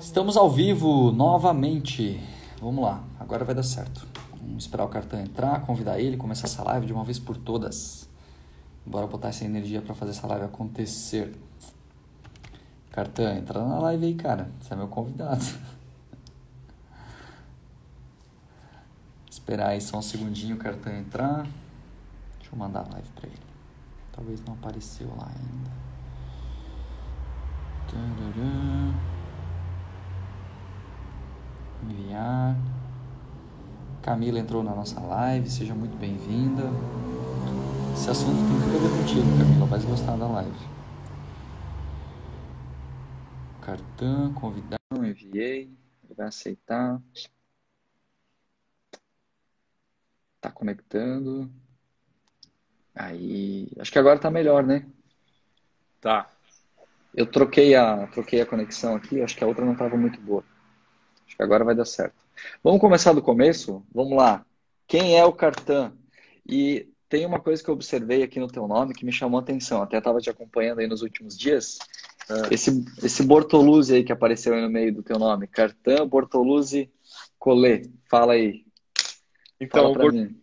Estamos ao vivo novamente. Vamos lá, agora vai dar certo. Vamos esperar o cartão entrar, convidar ele, começar essa live de uma vez por todas. Bora botar essa energia para fazer essa live acontecer. Cartão, entra na live aí, cara. Você é meu convidado. Esperar aí só um segundinho o cartão entrar. Deixa eu mandar a live para ele. Talvez não apareceu lá ainda. Tarará. Enviar. Camila entrou na nossa live, seja muito bem-vinda. Esse assunto tem tudo a ver contigo, Camila, vai gostar da live. Cartão, convidar, enviei, ele vai aceitar. Tá conectando. Aí, acho que agora tá melhor, né? Tá. Eu troquei a, troquei a conexão aqui, acho que a outra não estava muito boa. Que agora vai dar certo. Vamos começar do começo? Vamos lá. Quem é o Cartan? E tem uma coisa que eu observei aqui no teu nome que me chamou a atenção. Até estava te acompanhando aí nos últimos dias. É. Esse, esse Bortoluzzi aí que apareceu aí no meio do teu nome. Cartan Bortoluzzi Collet. Fala aí. Então, Fala o, pra Bor mim.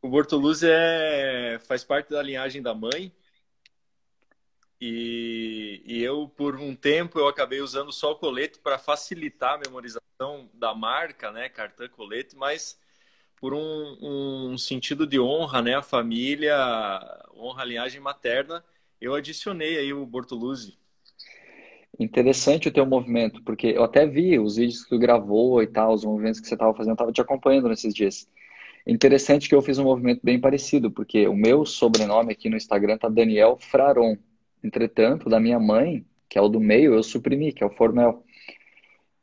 o Bortoluzzi é, faz parte da linhagem da mãe. E, e eu, por um tempo, eu acabei usando só o colete para facilitar a memorização da marca, né? Cartão Colete, mas por um, um sentido de honra, né? A família, honra a linhagem materna, eu adicionei aí o Bortoluzzi. Interessante o teu movimento, porque eu até vi os vídeos que tu gravou e tal, os movimentos que você estava fazendo, eu estava te acompanhando nesses dias. Interessante que eu fiz um movimento bem parecido, porque o meu sobrenome aqui no Instagram tá Daniel Fraron. Entretanto, da minha mãe, que é o do meio, eu suprimi, que é o Formel.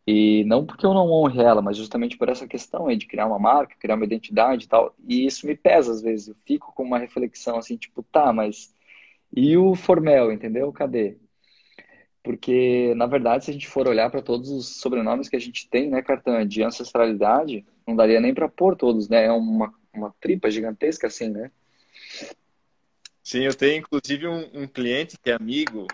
E não porque eu não honre ela, mas justamente por essa questão aí de criar uma marca, criar uma identidade e tal. E isso me pesa às vezes. Eu fico com uma reflexão assim, tipo, tá, mas e o Formel, entendeu? Cadê? Porque, na verdade, se a gente for olhar para todos os sobrenomes que a gente tem, né, Cartão, de ancestralidade, não daria nem para pôr todos, né? É uma, uma tripa gigantesca assim, né? Sim, eu tenho inclusive um, um cliente que é amigo,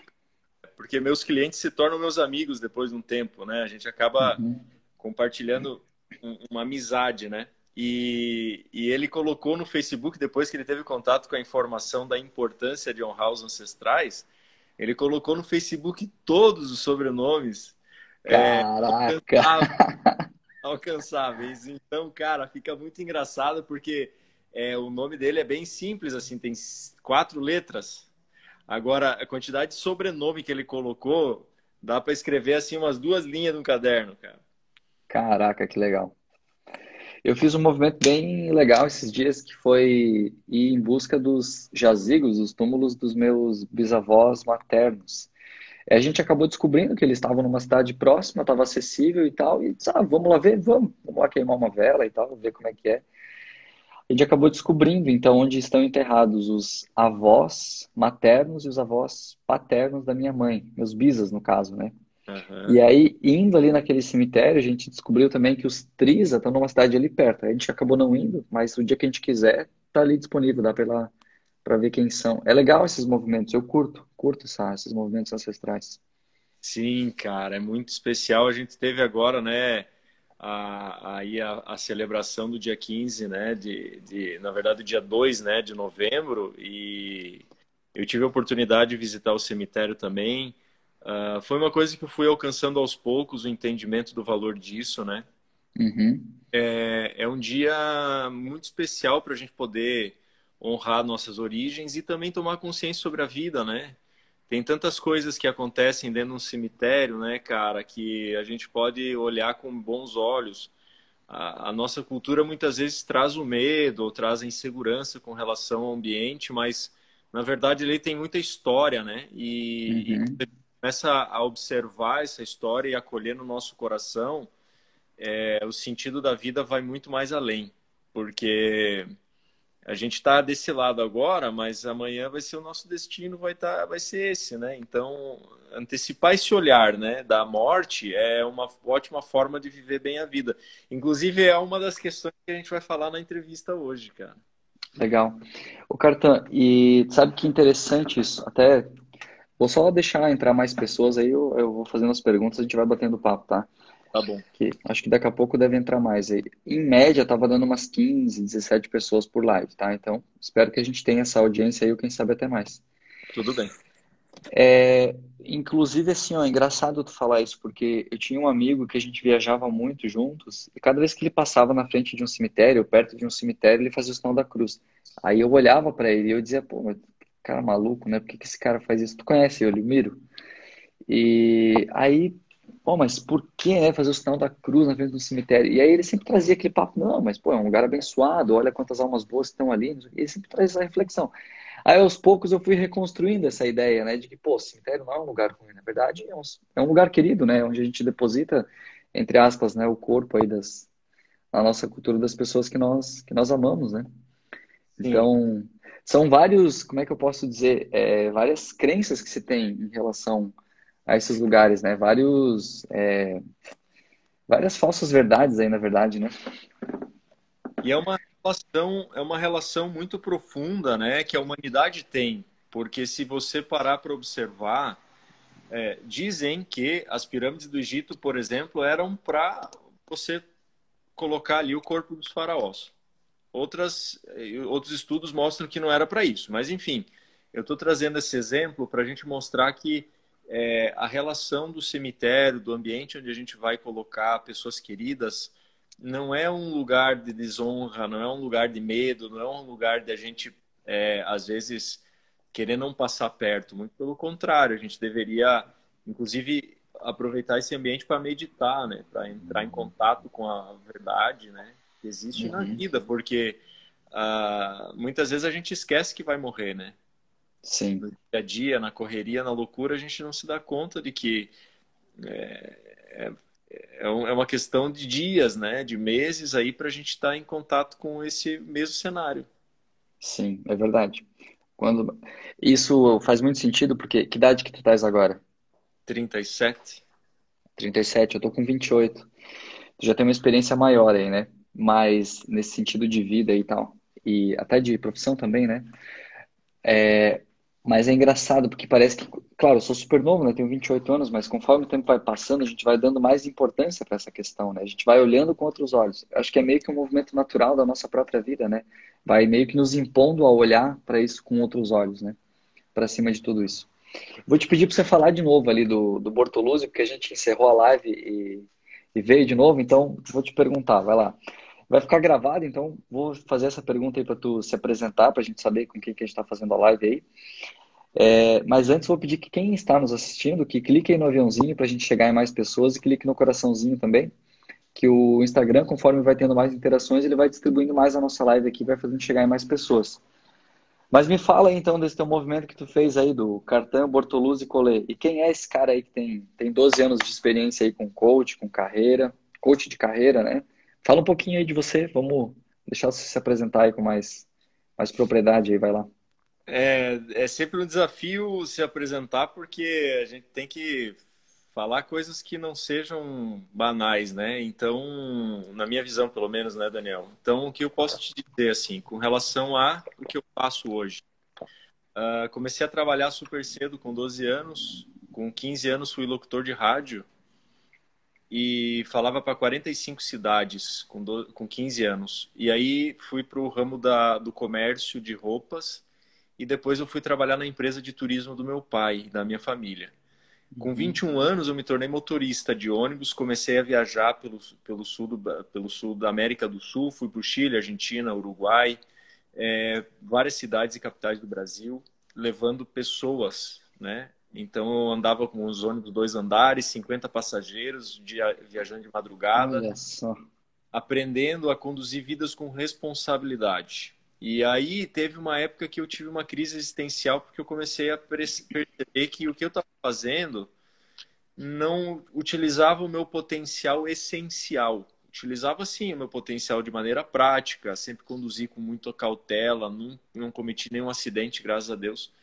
porque meus clientes se tornam meus amigos depois de um tempo, né? A gente acaba Uhum. compartilhando um- uma amizade, né? E, e ele colocou no Facebook, depois que ele teve contato com a informação da importância de honrar os ancestrais, ele colocou no Facebook todos os sobrenomes é, Caraca! alcançáveis, alcançáveis. Então, cara, fica muito engraçado porque é, o nome dele é bem simples, assim, tem quatro letras. Agora, a quantidade de sobrenome que ele colocou, dá para escrever assim umas duas linhas no caderno, cara. Caraca, que legal. Eu fiz um movimento bem legal esses dias que foi ir em busca dos jazigos, os túmulos dos meus bisavós maternos. A gente acabou descobrindo que eles estavam numa cidade próxima, estava acessível e tal, e disse, ah, vamos lá ver, vamos, vamos lá queimar uma vela e tal, ver como é que é. A gente acabou descobrindo, então, onde estão enterrados os avós maternos e os avós paternos da minha mãe, meus bisas, no caso, né? Aham. E aí, indo ali naquele cemitério, a gente descobriu também que os Trisa estão numa cidade ali perto. A gente acabou não indo, mas o dia que a gente quiser, tá ali disponível, dá pra pra ver quem são. É legal esses movimentos, eu curto, curto essa, esses movimentos ancestrais. Sim, cara, é muito especial. A gente teve agora, né, a, aí a, a celebração do dia 15, né, de, de, na verdade, dia 2, né, de novembro, e eu tive a oportunidade de visitar o cemitério também. Ah, foi uma coisa que eu fui alcançando aos poucos o entendimento do valor disso, né? Uhum, É, é um dia muito especial para a gente poder honrar nossas origens e também tomar consciência sobre a vida, né? Tem tantas coisas que acontecem dentro de um cemitério, né, cara, que a gente pode olhar com bons olhos. A, a nossa cultura muitas vezes traz o medo ou traz a insegurança com relação ao ambiente, mas na verdade ele tem muita história, né? E, e uhum. gente começa a observar essa história e acolher no nosso coração, é, o sentido da vida vai muito mais além, porque a gente está desse lado agora, mas amanhã vai ser o nosso destino, vai tá, vai ser esse, né? Então, antecipar esse olhar, né, da morte é uma ótima forma de viver bem a vida. Inclusive, é uma das questões que a gente vai falar na entrevista hoje, cara. Legal. O Cartan, e sabe que interessante isso? Até Vou só deixar entrar mais pessoas aí, eu, eu vou fazendo as perguntas, a gente vai batendo papo, tá? Tá bom. Que acho que daqui a pouco deve entrar mais aí. Em média, tava dando umas 15, 17 pessoas por live, tá? Então, espero que a gente tenha essa audiência aí, ou quem sabe até mais. Tudo bem. É, inclusive, assim, ó, é engraçado tu falar isso, porque eu tinha um amigo que a gente viajava muito juntos, e cada vez que ele passava na frente de um cemitério, perto de um cemitério, ele fazia o sinal da cruz. Aí eu olhava para ele e eu dizia, pô, mas cara maluco, né? Por que, que esse cara faz isso? Tu conhece o Miro? E aí, pô, mas por que, né, fazer o sinal da cruz na frente do cemitério? E aí ele sempre trazia aquele papo, não, mas, pô, é um lugar abençoado, olha quantas almas boas estão ali. Ele sempre traz essa reflexão. Aí, aos poucos, eu fui reconstruindo essa ideia, né, de que, pô, cemitério não é um lugar ruim, na verdade, é um, é um lugar querido, né, onde a gente deposita, entre aspas, né, o corpo aí das, na nossa cultura das pessoas que nós, que nós amamos, né. Então, são vários, como é que eu posso dizer, é, várias crenças que se tem em relação a esses lugares, né, vários, é, várias falsas verdades aí, na verdade, né. E é uma relação, é uma relação muito profunda, né, que a humanidade tem, porque se você parar para observar, é, dizem que as pirâmides do Egito, por exemplo, eram para você colocar ali o corpo dos faraós. Outras, outros estudos mostram que não era para isso, mas enfim, eu estou trazendo esse exemplo para a gente mostrar que é, a relação do cemitério, do ambiente onde a gente vai colocar pessoas queridas, não é um lugar de desonra, não é um lugar de medo, não é um lugar de a gente, é, às vezes, querer não passar perto. Muito pelo contrário, a gente deveria, inclusive, aproveitar esse ambiente para meditar, né? para entrar em contato com a verdade né? que existe uhum. na vida, porque uh, muitas vezes a gente esquece que vai morrer, né? Sim. No dia a dia, na correria, na loucura, a gente não se dá conta de que é, é é, é uma questão de dias, né? De meses aí para a gente estar tá em contato com esse mesmo cenário. Sim, é verdade. Quando isso faz muito sentido porque que idade que tu estás agora? 37. 37, eu tô com 28. Tu já tem uma experiência maior aí, né? Mas nesse sentido de vida e tal. E até de profissão também, né? É, mas é engraçado, porque parece que, claro, eu sou super novo, né? Tenho 28 anos, mas conforme o tempo vai passando, a gente vai dando mais importância para essa questão, né? A gente vai olhando com outros olhos. Acho que é meio que um movimento natural da nossa própria vida, né? Vai meio que nos impondo a olhar para isso com outros olhos, né? Para cima de tudo isso. Vou te pedir para você falar de novo ali do, do Bortoluzzi, porque a gente encerrou a live e, e veio de novo, então vou te perguntar, vai lá. Vai ficar gravado, então vou fazer essa pergunta aí para tu se apresentar, para a gente saber com quem que a gente está fazendo a live aí. É, mas antes vou pedir que quem está nos assistindo, que clique aí no aviãozinho para a gente chegar em mais pessoas e clique no coraçãozinho também, que o Instagram, conforme vai tendo mais interações, ele vai distribuindo mais a nossa live aqui, vai fazendo chegar em mais pessoas. Mas me fala aí, então desse teu movimento que tu fez aí do Cartão, Bortoluzzi Colê. E quem é esse cara aí que tem, tem 12 anos de experiência aí com coach, com carreira, coach de carreira, né? Fala um pouquinho aí de você, vamos deixar você se apresentar aí com mais, mais propriedade aí, vai lá. É, é sempre um desafio se apresentar porque a gente tem que falar coisas que não sejam banais, né? Então, na minha visão, pelo menos, né, Daniel? Então, o que eu posso te dizer, assim, com relação a o que eu faço hoje? Uh, comecei a trabalhar super cedo, com 12 anos. Com 15 anos, fui locutor de rádio e falava para 45 cidades com, do, com 15 anos. E aí fui para o ramo da, do comércio de roupas e depois eu fui trabalhar na empresa de turismo do meu pai, da minha família. Com 21 uhum. anos eu me tornei motorista de ônibus, comecei a viajar pelo, pelo, sul, do, pelo sul da América do Sul, fui para o Chile, Argentina, Uruguai, é, várias cidades e capitais do Brasil, levando pessoas, né? Então eu andava com os ônibus dois andares, 50 passageiros, viajando de madrugada, aprendendo a conduzir vidas com responsabilidade. E aí teve uma época que eu tive uma crise existencial porque eu comecei a perceber que o que eu estava fazendo não utilizava o meu potencial essencial. Utilizava sim o meu potencial de maneira prática, sempre conduzi com muita cautela, não, não cometi nenhum acidente, graças a Deus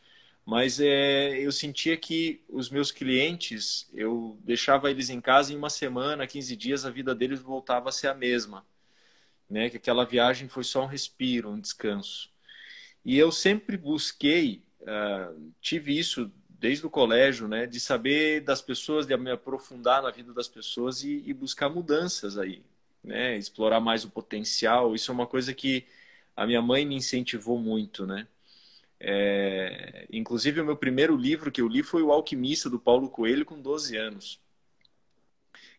mas é, eu sentia que os meus clientes, eu deixava eles em casa em uma semana, 15 dias, a vida deles voltava a ser a mesma. Né? Que aquela viagem foi só um respiro, um descanso. E eu sempre busquei, uh, tive isso desde o colégio, né, de saber das pessoas, de me aprofundar na vida das pessoas e, e buscar mudanças aí, né, explorar mais o potencial. Isso é uma coisa que a minha mãe me incentivou muito, né. É, inclusive, o meu primeiro livro que eu li foi O Alquimista, do Paulo Coelho, com 12 anos.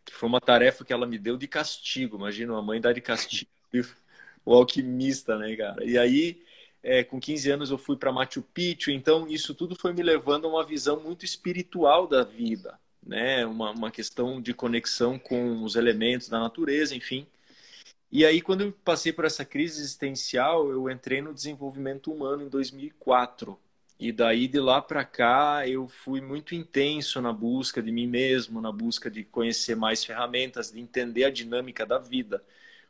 Que foi uma tarefa que ela me deu de castigo. Imagina, uma mãe dar de castigo. O Alquimista, né, cara? E aí, é, com 15 anos, eu fui para Machu Picchu. Então, isso tudo foi me levando a uma visão muito espiritual da vida, né? Uma, uma questão de conexão com os elementos da natureza, enfim. E aí, quando eu passei por essa crise existencial, eu entrei no desenvolvimento humano em 2004. E daí, de lá para cá, eu fui muito intenso na busca de mim mesmo, na busca de conhecer mais ferramentas, de entender a dinâmica da vida,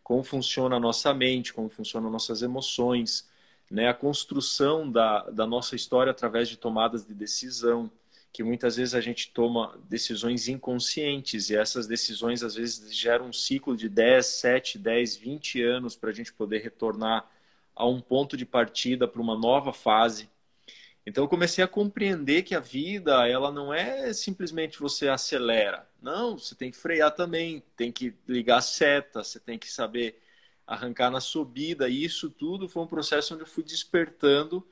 como funciona a nossa mente, como funcionam nossas emoções, né? a construção da, da nossa história através de tomadas de decisão, que muitas vezes a gente toma decisões inconscientes e essas decisões às vezes geram um ciclo de 10, 7, 10, 20 anos para a gente poder retornar a um ponto de partida para uma nova fase. Então eu comecei a compreender que a vida, ela não é simplesmente você acelera. Não, você tem que frear também, tem que ligar a seta, você tem que saber arrancar na subida. E isso tudo foi um processo onde eu fui despertando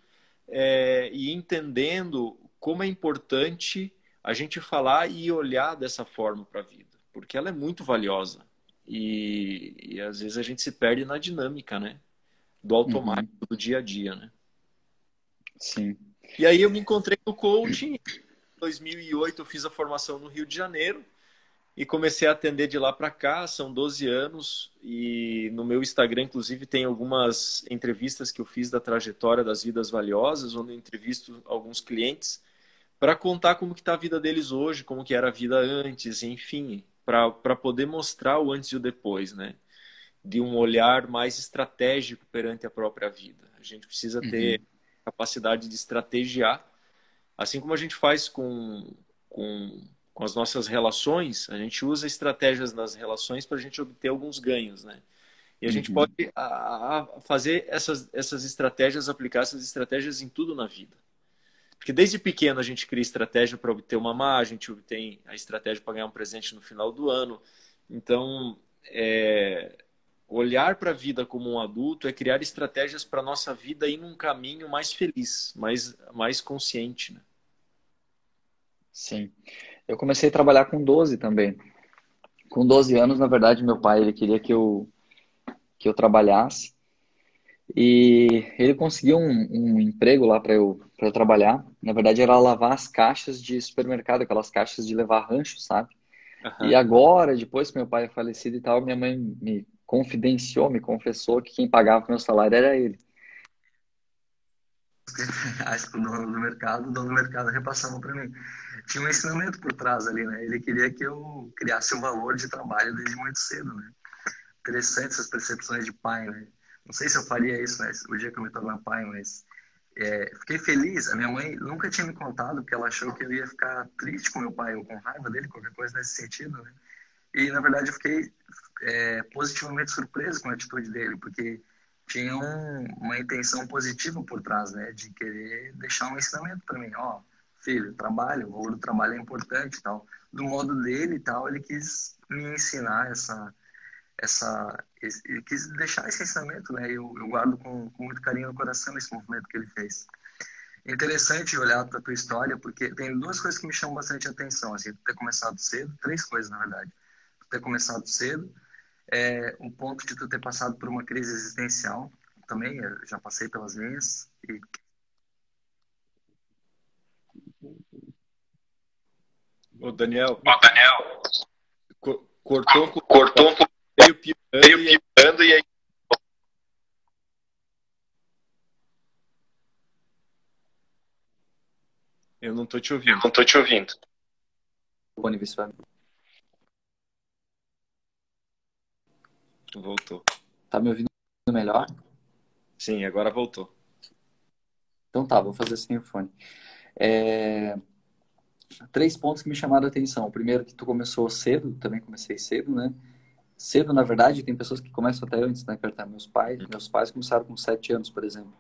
é, e entendendo como é importante a gente falar e olhar dessa forma para a vida, porque ela é muito valiosa. E, e, às vezes a gente se perde na dinâmica, né? Do automático, uhum. do dia a dia, né? Sim. E aí eu me encontrei no coaching. Em 2008 eu fiz a formação no Rio de Janeiro e comecei a atender de lá para cá. São 12 anos e no meu Instagram, inclusive, tem algumas entrevistas que eu fiz da trajetória das vidas valiosas, onde eu entrevisto alguns clientes para contar como que está a vida deles hoje, como que era a vida antes, enfim, para poder mostrar o antes e o depois, né? De um olhar mais estratégico perante a própria vida. A gente precisa ter uhum. capacidade de estrategiar, assim como a gente faz com, com, com as nossas relações, a gente usa estratégias nas relações para a gente obter alguns ganhos, né? E a gente uhum. pode a, a fazer essas, essas estratégias, aplicar essas estratégias em tudo na vida. Porque desde pequeno a gente cria estratégia para obter uma má, a gente obtém a estratégia para ganhar um presente no final do ano. Então, é, olhar para a vida como um adulto é criar estratégias para a nossa vida ir num caminho mais feliz, mais, mais consciente. Né? Sim. Eu comecei a trabalhar com 12 também. Com 12 anos, na verdade, meu pai ele queria que eu, que eu trabalhasse. E ele conseguiu um, um emprego lá para eu, eu trabalhar. Na verdade, era lavar as caixas de supermercado, aquelas caixas de levar rancho, sabe? Uhum. E agora, depois que meu pai é falecido e tal, minha mãe me confidenciou, me confessou que quem pagava meu salário era ele. Acho que o dono do mercado, o dono do mercado repassava para mim. Tinha um ensinamento por trás ali, né? Ele queria que eu criasse um valor de trabalho desde muito cedo, né? Interessante essas percepções de pai, né? Não sei se eu faria isso, né? O dia que eu me tornar pai, mas é, fiquei feliz. A minha mãe nunca tinha me contado porque ela achou que eu ia ficar triste com meu pai ou com raiva dele, qualquer coisa nesse sentido, né? E na verdade eu fiquei é, positivamente surpreso com a atitude dele, porque tinha um, uma intenção positiva por trás, né? De querer deixar um ensinamento para mim, ó, filho, trabalho, o valor do trabalho é importante, e tal. Do modo dele e tal, ele quis me ensinar essa essa ele quis deixar esse ensinamento, né? Eu, eu guardo com, com, muito carinho no coração esse movimento que ele fez. É interessante olhar para a tua história, porque tem duas coisas que me chamam bastante atenção, assim, tu ter começado cedo, três coisas na verdade. Tu ter começado cedo, é, um ponto de tu ter passado por uma crise existencial, também já passei pelas minhas e o Daniel. O Daniel. Cortou, cortou um pouco veio piorando, veio piorando e aí. Eu não tô te ouvindo. Eu não tô te ouvindo. Voltou. Tá me ouvindo melhor? Sim, agora voltou. Então tá, vou fazer sem o fone. É... Três pontos que me chamaram a atenção. O primeiro que tu começou cedo, também comecei cedo, né? Cedo, na verdade, tem pessoas que começam até antes, né, Cartar? Meus pais, meus pais começaram com sete anos, por exemplo.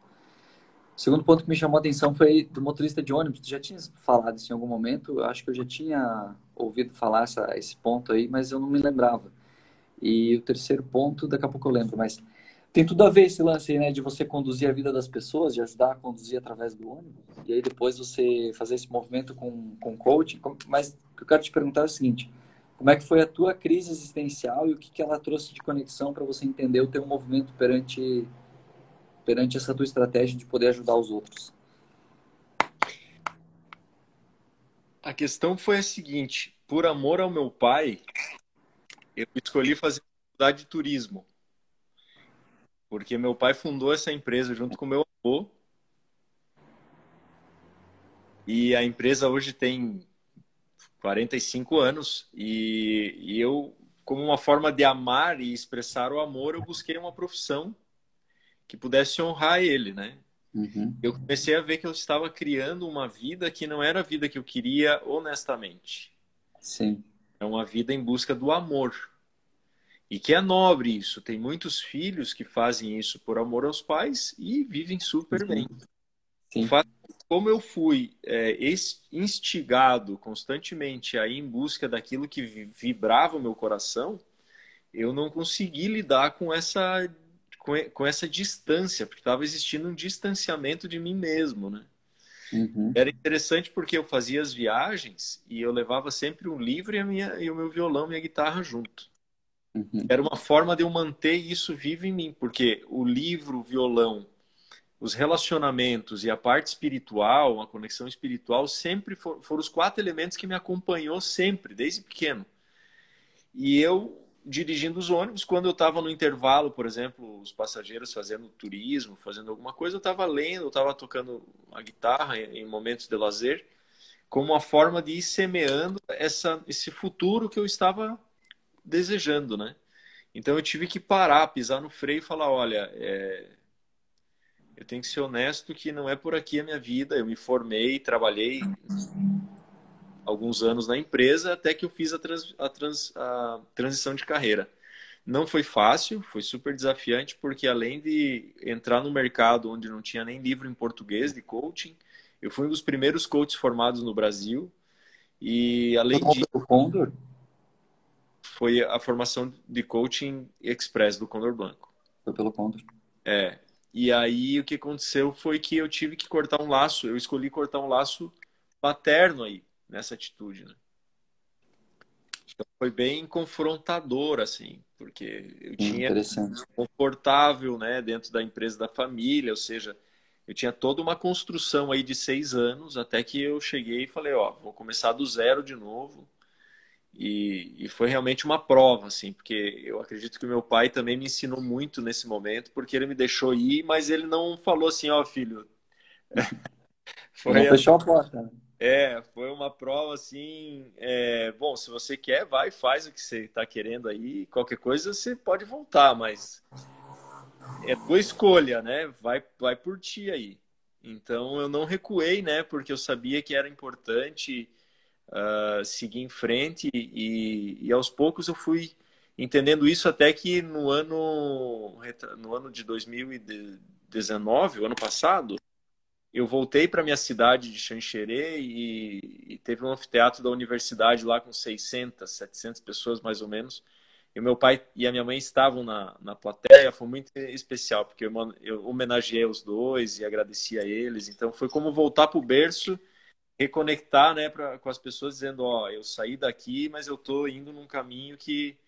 O segundo ponto que me chamou a atenção foi do motorista de ônibus. Tu já tinha falado isso em algum momento? Eu acho que eu já tinha ouvido falar essa, esse ponto aí, mas eu não me lembrava. E o terceiro ponto, daqui a pouco eu lembro, mas tem tudo a ver esse lance aí, né, de você conduzir a vida das pessoas, de ajudar a conduzir através do ônibus, e aí depois você fazer esse movimento com, com coaching. Mas o que eu quero te perguntar é o seguinte: como é que foi a tua crise existencial e o que, que ela trouxe de conexão para você entender o teu movimento perante perante essa tua estratégia de poder ajudar os outros? A questão foi a seguinte: por amor ao meu pai, eu escolhi fazer faculdade de turismo. Porque meu pai fundou essa empresa junto com meu avô. E a empresa hoje tem 45 anos. E, e eu, como uma forma de amar e expressar o amor, eu busquei uma profissão que pudesse honrar ele, né? Uhum. Eu comecei a ver que eu estava criando uma vida que não era a vida que eu queria honestamente. Sim. É uma vida em busca do amor. E que é nobre isso. Tem muitos filhos que fazem isso por amor aos pais e vivem super Sim. bem. Sim. Como eu fui é, instigado constantemente aí em busca daquilo que vibrava o meu coração, eu não consegui lidar com essa com, essa distância, porque estava existindo um distanciamento de mim mesmo, né? Uhum. Era interessante porque eu fazia as viagens e eu levava sempre um livro e, a minha, e o meu violão, minha guitarra junto. Uhum. Era uma forma de eu manter isso vivo em mim, porque o livro, o violão, os relacionamentos e a parte espiritual, a conexão espiritual, sempre for, foram os quatro elementos que me acompanhou sempre, desde pequeno. E eu dirigindo os ônibus, quando eu estava no intervalo, por exemplo, os passageiros fazendo turismo, fazendo alguma coisa, eu estava lendo, eu estava tocando a guitarra em momentos de lazer, como uma forma de ir semeando essa, esse futuro que eu estava desejando, né? Então eu tive que parar, pisar no freio e falar, olha, é... eu tenho que ser honesto que não é por aqui a minha vida. Eu me formei, trabalhei alguns anos na empresa até que eu fiz a, trans, a, trans, a transição de carreira. Não foi fácil, foi super desafiante, porque além de entrar no mercado onde não tinha nem livro em português de coaching, eu fui um dos primeiros coaches formados no Brasil. E além de. Condor? Foi a formação de coaching express do Condor Blanco. Foi pelo Condor. É. E aí o que aconteceu foi que eu tive que cortar um laço. Eu escolhi cortar um laço paterno aí nessa atitude, né? Então foi bem confrontador, assim, porque eu tinha confortável, né, dentro da empresa da família, ou seja, eu tinha toda uma construção aí de seis anos, até que eu cheguei e falei, ó, vou começar do zero de novo. E, e foi realmente uma prova, assim, porque eu acredito que o meu pai também me ensinou muito nesse momento, porque ele me deixou ir, mas ele não falou assim, ó, filho. foi não fechou a porta. Né? É, foi uma prova assim. É, bom, se você quer, vai, faz o que você está querendo aí. Qualquer coisa você pode voltar, mas é tua escolha, né? Vai, vai por ti aí. Então eu não recuei, né? Porque eu sabia que era importante uh, seguir em frente e, e aos poucos eu fui entendendo isso até que no ano no ano de 2019, o ano passado, eu voltei para minha cidade de Xanxerê e, e, teve um anfiteatro da universidade lá com 600, 700 pessoas mais ou menos. E meu pai e a minha mãe estavam na, na plateia, foi muito especial, porque eu, eu homenageei os dois e agradeci a eles. Então foi como voltar para o berço, reconectar né, pra, com as pessoas, dizendo: Ó, eu saí daqui, mas eu estou indo num caminho que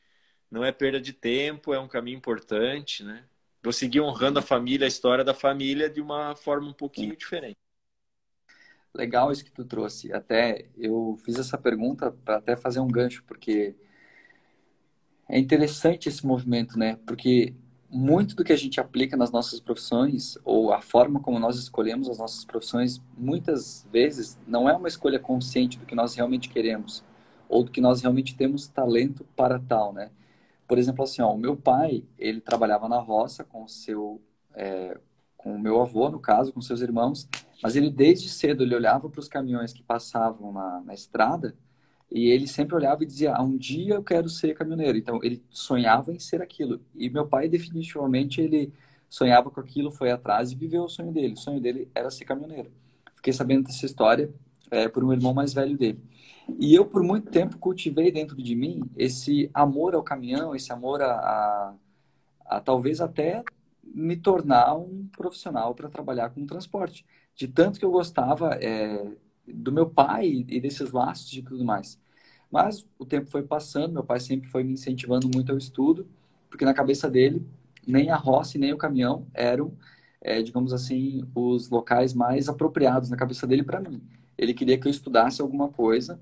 não é perda de tempo, é um caminho importante, né? vou seguir honrando a família, a história da família de uma forma um pouquinho diferente. Legal isso que tu trouxe. Até eu fiz essa pergunta para até fazer um gancho, porque é interessante esse movimento, né? Porque muito do que a gente aplica nas nossas profissões, ou a forma como nós escolhemos as nossas profissões, muitas vezes não é uma escolha consciente do que nós realmente queremos, ou do que nós realmente temos talento para tal, né? Por exemplo, assim, ó, o meu pai, ele trabalhava na roça com o seu, é, com o meu avô, no caso, com seus irmãos, mas ele desde cedo ele olhava para os caminhões que passavam na, na estrada e ele sempre olhava e dizia: ah, um dia eu quero ser caminhoneiro. Então ele sonhava em ser aquilo. E meu pai definitivamente ele sonhava com aquilo, foi atrás e viveu o sonho dele. O sonho dele era ser caminhoneiro. Fiquei sabendo dessa história é, por um irmão mais velho dele. E eu, por muito tempo, cultivei dentro de mim esse amor ao caminhão, esse amor a, a, a talvez até me tornar um profissional para trabalhar com transporte. De tanto que eu gostava é, do meu pai e desses laços e tudo mais. Mas o tempo foi passando, meu pai sempre foi me incentivando muito ao estudo, porque na cabeça dele, nem a roça e nem o caminhão eram, é, digamos assim, os locais mais apropriados na cabeça dele para mim. Ele queria que eu estudasse alguma coisa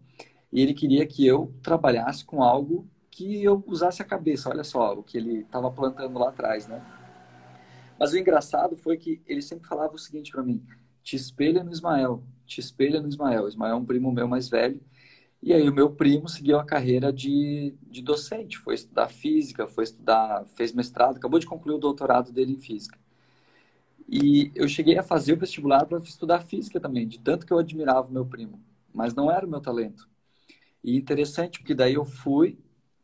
e ele queria que eu trabalhasse com algo que eu usasse a cabeça. Olha só o que ele estava plantando lá atrás, né? Mas o engraçado foi que ele sempre falava o seguinte para mim: te espelha no Ismael, te espelha no Ismael. Ismael é um primo meu mais velho. E aí o meu primo seguiu a carreira de, de docente, foi estudar física, foi estudar, fez mestrado, acabou de concluir o doutorado dele em física. E eu cheguei a fazer o vestibular para estudar física também, de tanto que eu admirava o meu primo, mas não era o meu talento. E interessante, porque daí eu fui,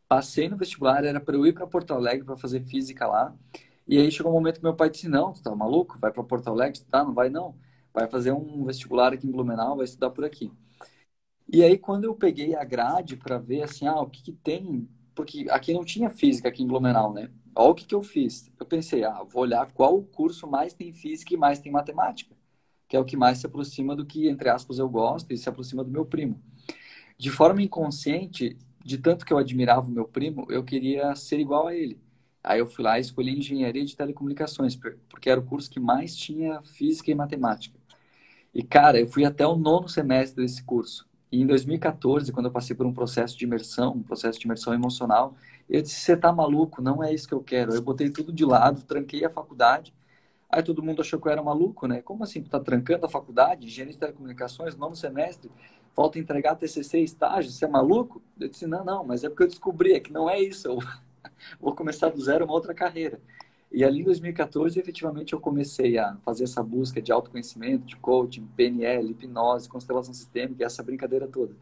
passei no vestibular, era para eu ir para Porto Alegre para fazer física lá. E aí chegou um momento que meu pai disse: Não, tu tá maluco? Vai para Porto Alegre? Tá, não vai não vai fazer um vestibular aqui em Blumenau, vai estudar por aqui. E aí, quando eu peguei a grade para ver, assim, ah, o que, que tem... Porque aqui não tinha física aqui em Blumenau, né? Olha o que, que eu fiz. Eu pensei, ah, vou olhar qual curso mais tem física e mais tem matemática, que é o que mais se aproxima do que, entre aspas, eu gosto e se aproxima do meu primo. De forma inconsciente, de tanto que eu admirava o meu primo, eu queria ser igual a ele. Aí eu fui lá e escolhi engenharia de telecomunicações, porque era o curso que mais tinha física e matemática. E, cara, eu fui até o nono semestre desse curso. E em 2014, quando eu passei por um processo de imersão, um processo de imersão emocional, eu disse: Você tá maluco? Não é isso que eu quero. Eu botei tudo de lado, tranquei a faculdade. Aí todo mundo achou que eu era maluco, né? Como assim? Tu tá trancando a faculdade, engenharia de telecomunicações, nono semestre, falta entregar TCC estágio, você é maluco? Eu disse: Não, não, mas é porque eu descobri é que não é isso. Eu vou começar do zero uma outra carreira. E ali em 2014, efetivamente, eu comecei a fazer essa busca de autoconhecimento, de coaching, PNL, hipnose, constelação sistêmica, essa brincadeira toda.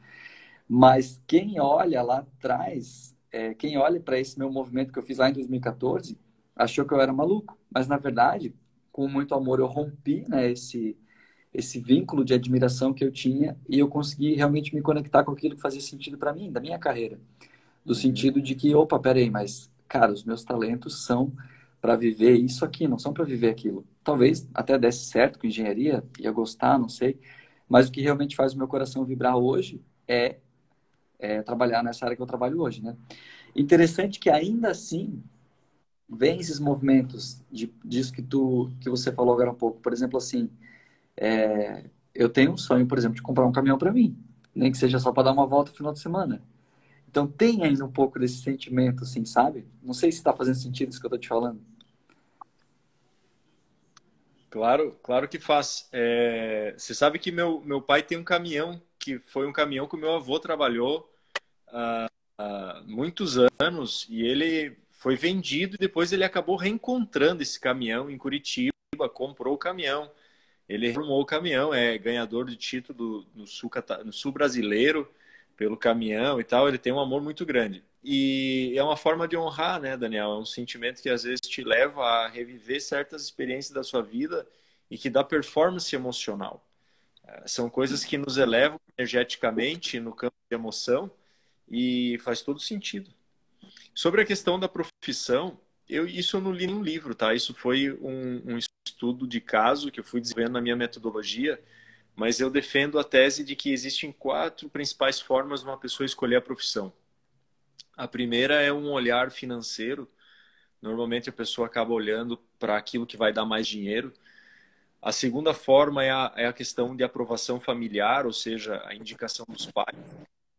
Mas quem olha lá atrás, é, quem olha para esse meu movimento que eu fiz lá em 2014, achou que eu era maluco. Mas, na verdade, com muito amor, eu rompi né, esse, esse vínculo de admiração que eu tinha e eu consegui realmente me conectar com aquilo que fazia sentido para mim, da minha carreira. Do uhum. sentido de que, opa, peraí, mas, cara, os meus talentos são para viver isso aqui, não são para viver aquilo. Talvez até desse certo com engenharia, ia gostar, não sei. Mas o que realmente faz o meu coração vibrar hoje é, é trabalhar nessa área que eu trabalho hoje, né? Interessante que ainda assim vem esses movimentos de, disso que tu que você falou agora há pouco. Por exemplo, assim, é, eu tenho um sonho, por exemplo, de comprar um caminhão para mim, nem que seja só para dar uma volta no final de semana. Então tem ainda um pouco desse sentimento, assim, sabe? Não sei se está fazendo sentido isso que eu estou te falando. Claro, claro que faz. É, você sabe que meu, meu pai tem um caminhão, que foi um caminhão que o meu avô trabalhou há, há muitos anos, e ele foi vendido e depois ele acabou reencontrando esse caminhão em Curitiba, comprou o caminhão. Ele reformou o caminhão, é ganhador de título no sul, no sul brasileiro pelo caminhão e tal. Ele tem um amor muito grande. E é uma forma de honrar, né, Daniel? É um sentimento que às vezes te leva a reviver certas experiências da sua vida e que dá performance emocional. É, são coisas que nos elevam energeticamente no campo de emoção e faz todo sentido. Sobre a questão da profissão, eu, isso eu não li em um livro, tá? Isso foi um, um estudo de caso que eu fui desenvolvendo na minha metodologia, mas eu defendo a tese de que existem quatro principais formas de uma pessoa escolher a profissão. A primeira é um olhar financeiro. Normalmente a pessoa acaba olhando para aquilo que vai dar mais dinheiro. A segunda forma é a, é a questão de aprovação familiar, ou seja, a indicação dos pais,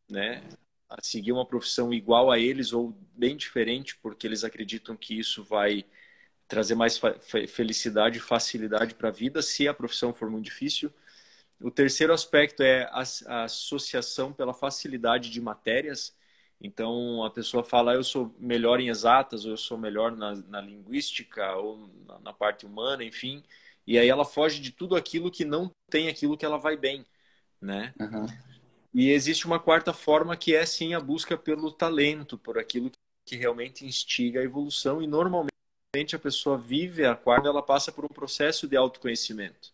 né? A seguir uma profissão igual a eles ou bem diferente, porque eles acreditam que isso vai trazer mais felicidade e facilidade para a vida, se a profissão for muito difícil. O terceiro aspecto é a associação pela facilidade de matérias. Então a pessoa fala, eu sou melhor em exatas, ou eu sou melhor na, na linguística, ou na, na, parte humana, enfim. E aí ela foge de tudo aquilo que não tem aquilo que ela vai bem, né? Uhum. E existe uma quarta forma que é sim a busca pelo talento, por aquilo que realmente instiga a evolução e normalmente a pessoa vive a quarta, ela passa por um processo de autoconhecimento.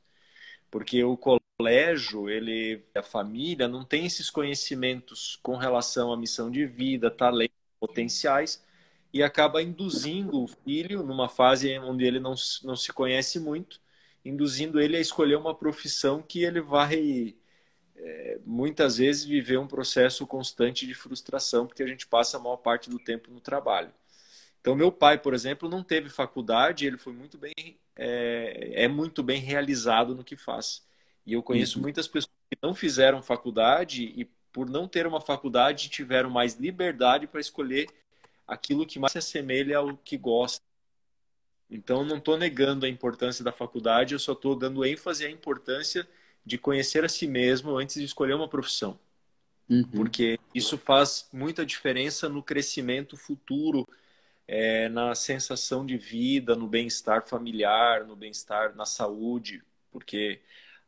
Porque o colégio, ele, a família não tem esses conhecimentos com relação à missão de vida, talentos, potenciais, e acaba induzindo o filho numa fase onde ele não, não se conhece muito, induzindo ele a escolher uma profissão que ele vai é, muitas vezes viver um processo constante de frustração, porque a gente passa a maior parte do tempo no trabalho. Então, meu pai, por exemplo, não teve faculdade, ele foi muito bem, é, é muito bem realizado no que faz. E eu conheço uhum. muitas pessoas que não fizeram faculdade e, por não ter uma faculdade, tiveram mais liberdade para escolher aquilo que mais se assemelha ao que gosta. Então, não estou negando a importância da faculdade, eu só estou dando ênfase à importância de conhecer a si mesmo antes de escolher uma profissão. Uhum. Porque isso faz muita diferença no crescimento futuro, é, na sensação de vida, no bem-estar familiar, no bem-estar na saúde, porque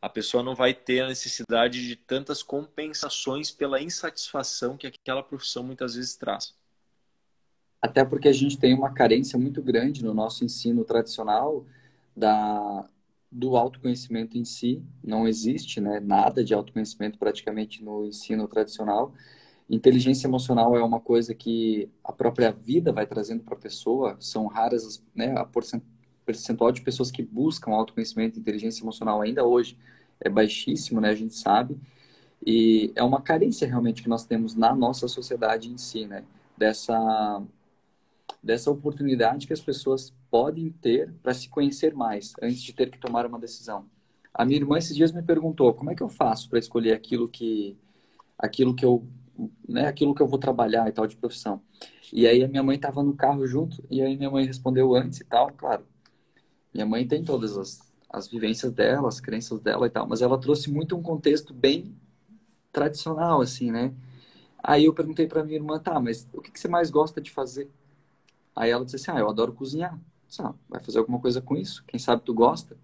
a pessoa não vai ter a necessidade de tantas compensações pela insatisfação que aquela profissão muitas vezes traz. Até porque a gente tem uma carência muito grande no nosso ensino tradicional da, do autoconhecimento em si. Não existe né, nada de autoconhecimento praticamente no ensino tradicional. Inteligência emocional é uma coisa que a própria vida vai trazendo para a pessoa. São raras né, a percentual de pessoas que buscam autoconhecimento e inteligência emocional ainda hoje é baixíssimo, né? A gente sabe. E é uma carência realmente que nós temos na nossa sociedade em si, né? Dessa, dessa oportunidade que as pessoas podem ter para se conhecer mais antes de ter que tomar uma decisão. A minha irmã esses dias me perguntou como é que eu faço para escolher aquilo que aquilo que eu né, aquilo que eu vou trabalhar e tal de profissão. E aí a minha mãe estava no carro junto e aí minha mãe respondeu antes e tal, claro. Minha mãe tem todas as, as vivências dela, as crenças dela e tal, mas ela trouxe muito um contexto bem tradicional assim, né? Aí eu perguntei para minha irmã, tá, mas o que, que, você mais gosta de fazer? Aí ela disse assim, ah, eu adoro cozinhar. Disse, ah, vai fazer alguma coisa com isso? Quem sabe tu gosta?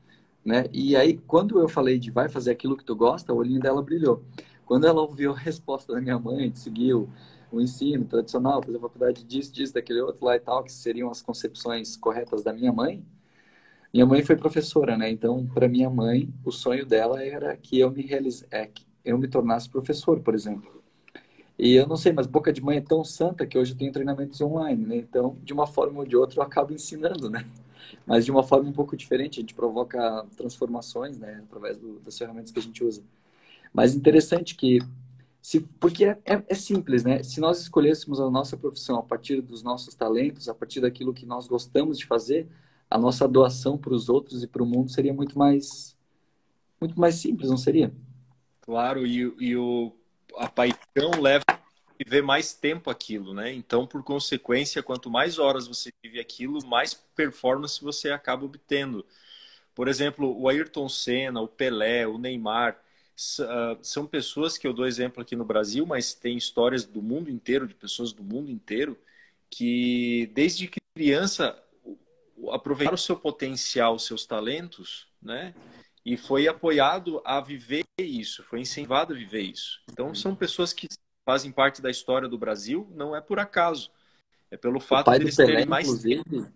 Né? E aí, quando eu falei de vai fazer aquilo que tu gosta, o olhinho dela brilhou. Quando ela ouviu a resposta da minha mãe, de seguir o, o ensino tradicional, fazer faculdade disso, disso, daquele outro lá e tal, que seriam as concepções corretas da minha mãe, minha mãe foi professora, né? Então, para minha mãe, o sonho dela era que eu me realize, é, que eu me tornasse professor, por exemplo. E eu não sei, mas boca de mãe é tão santa que hoje eu tenho treinamentos online, né? Então, de uma forma ou de outra, eu acabo ensinando, né? Mas de uma forma um pouco diferente, a gente provoca transformações, né? Através do, das ferramentas que a gente usa. Mas interessante que, se, porque é, é, é, simples, né? Se nós escolhêssemos a nossa profissão a partir dos nossos talentos, a partir daquilo que nós gostamos de fazer, a nossa doação para os outros e para o mundo seria muito mais, muito mais simples, não seria? Claro, e, e o, a paixão leva a viver mais tempo aquilo, né? Então, por consequência, quanto mais horas você vive aquilo, mais performance você acaba obtendo. Por exemplo, o Ayrton Senna, o Pelé, o Neymar, ah, são pessoas que eu dou exemplo aqui no Brasil, mas tem histórias do mundo inteiro, de pessoas do mundo inteiro, que desde criança aproveitaram o seu potencial, os seus talentos, né? E foi apoiado a viver isso, foi incentivado a viver isso. Então são pessoas que fazem parte da história do Brasil, não é por acaso. É pelo fato de eles Pelé, terem mais tempo.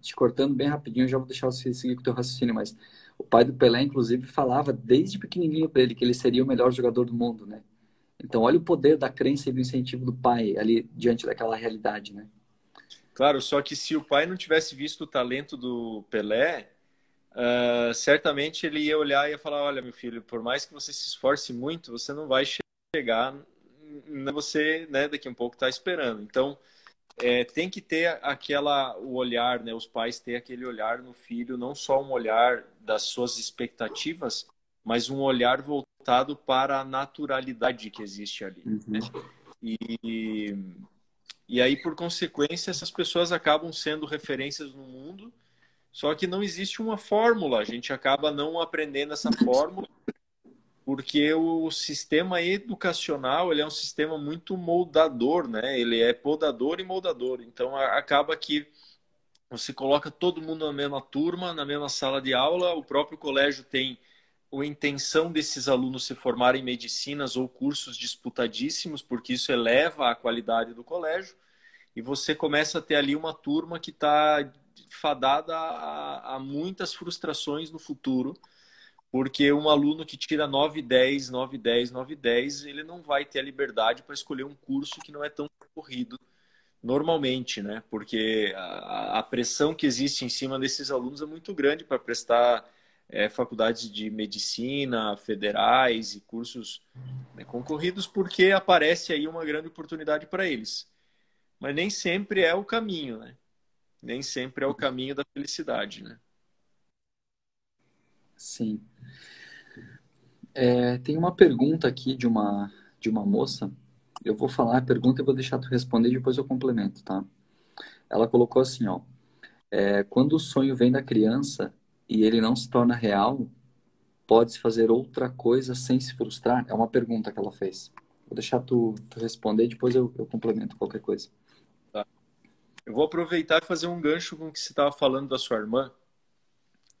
Te cortando bem rapidinho, já vou deixar você seguir com o teu raciocínio, mas o pai do Pelé, inclusive, falava desde pequenininho para ele que ele seria o melhor jogador do mundo, né? Então, olha o poder da crença e do incentivo do pai ali diante daquela realidade, né? Claro, só que se o pai não tivesse visto o talento do Pelé, uh, certamente ele ia olhar e ia falar: Olha, meu filho, por mais que você se esforce muito, você não vai chegar você, né, daqui a um pouco está esperando. Então, é, tem que ter aquela o olhar, né? Os pais ter aquele olhar no filho, não só um olhar das suas expectativas, mas um olhar voltado para a naturalidade que existe ali. Uhum. Né? E, e aí, por consequência, essas pessoas acabam sendo referências no mundo, só que não existe uma fórmula. A gente acaba não aprendendo essa fórmula porque o sistema educacional ele é um sistema muito moldador, né? Ele é podador e moldador. Então acaba que você coloca todo mundo na mesma turma, na mesma sala de aula, o próprio colégio tem a intenção desses alunos se formarem em medicinas ou cursos disputadíssimos, porque isso eleva a qualidade do colégio, e você começa a ter ali uma turma que está fadada a, a muitas frustrações no futuro, porque um aluno que tira 9, 10, 9, 10, 9, 10, ele não vai ter a liberdade para escolher um curso que não é tão corrido normalmente, né? Porque a, a, pressão que existe em cima desses alunos é muito grande para prestar é, faculdades de medicina, federais e cursos né, concorridos, porque aparece aí uma grande oportunidade para eles. Mas nem sempre é o caminho, né? Nem sempre é o caminho da felicidade, né? Sim. É, tem uma pergunta aqui de uma, de uma moça eu vou falar a pergunta e vou deixar tu responder e depois eu complemento, tá? Ela colocou assim, ó. É, quando o sonho vem da criança e ele não se torna real, pode-se fazer outra coisa sem se frustrar? É uma pergunta que ela fez. Vou deixar tu, tu responder depois eu, eu complemento qualquer coisa. Tá. Eu vou aproveitar e fazer um gancho com o que você estava falando da sua irmã,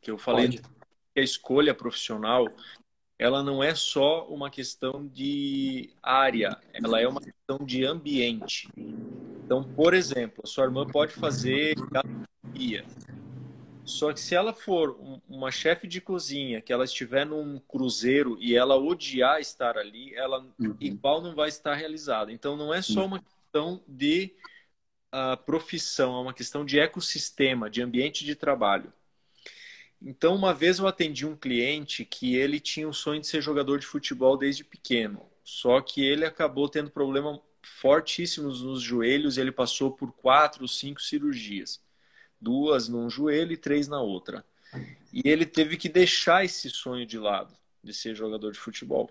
que eu falei Pode. que a escolha profissional ela não é só uma questão de área, ela é uma questão de ambiente. Então, por exemplo, a sua irmã pode fazer gastronomia. Só que se ela for uma chefe de cozinha, que ela estiver num cruzeiro e ela odiar estar ali, ela uhum. igual não vai estar realizada. Então, não é só uma questão de uh, profissão, é uma questão de ecossistema, de ambiente de trabalho. Então, uma vez eu atendi um cliente que ele tinha o sonho de ser jogador de futebol desde pequeno. Só que ele acabou tendo problemas fortíssimos nos joelhos. Ele passou por quatro, cinco cirurgias, duas num joelho e três na outra. E ele teve que deixar esse sonho de lado de ser jogador de futebol.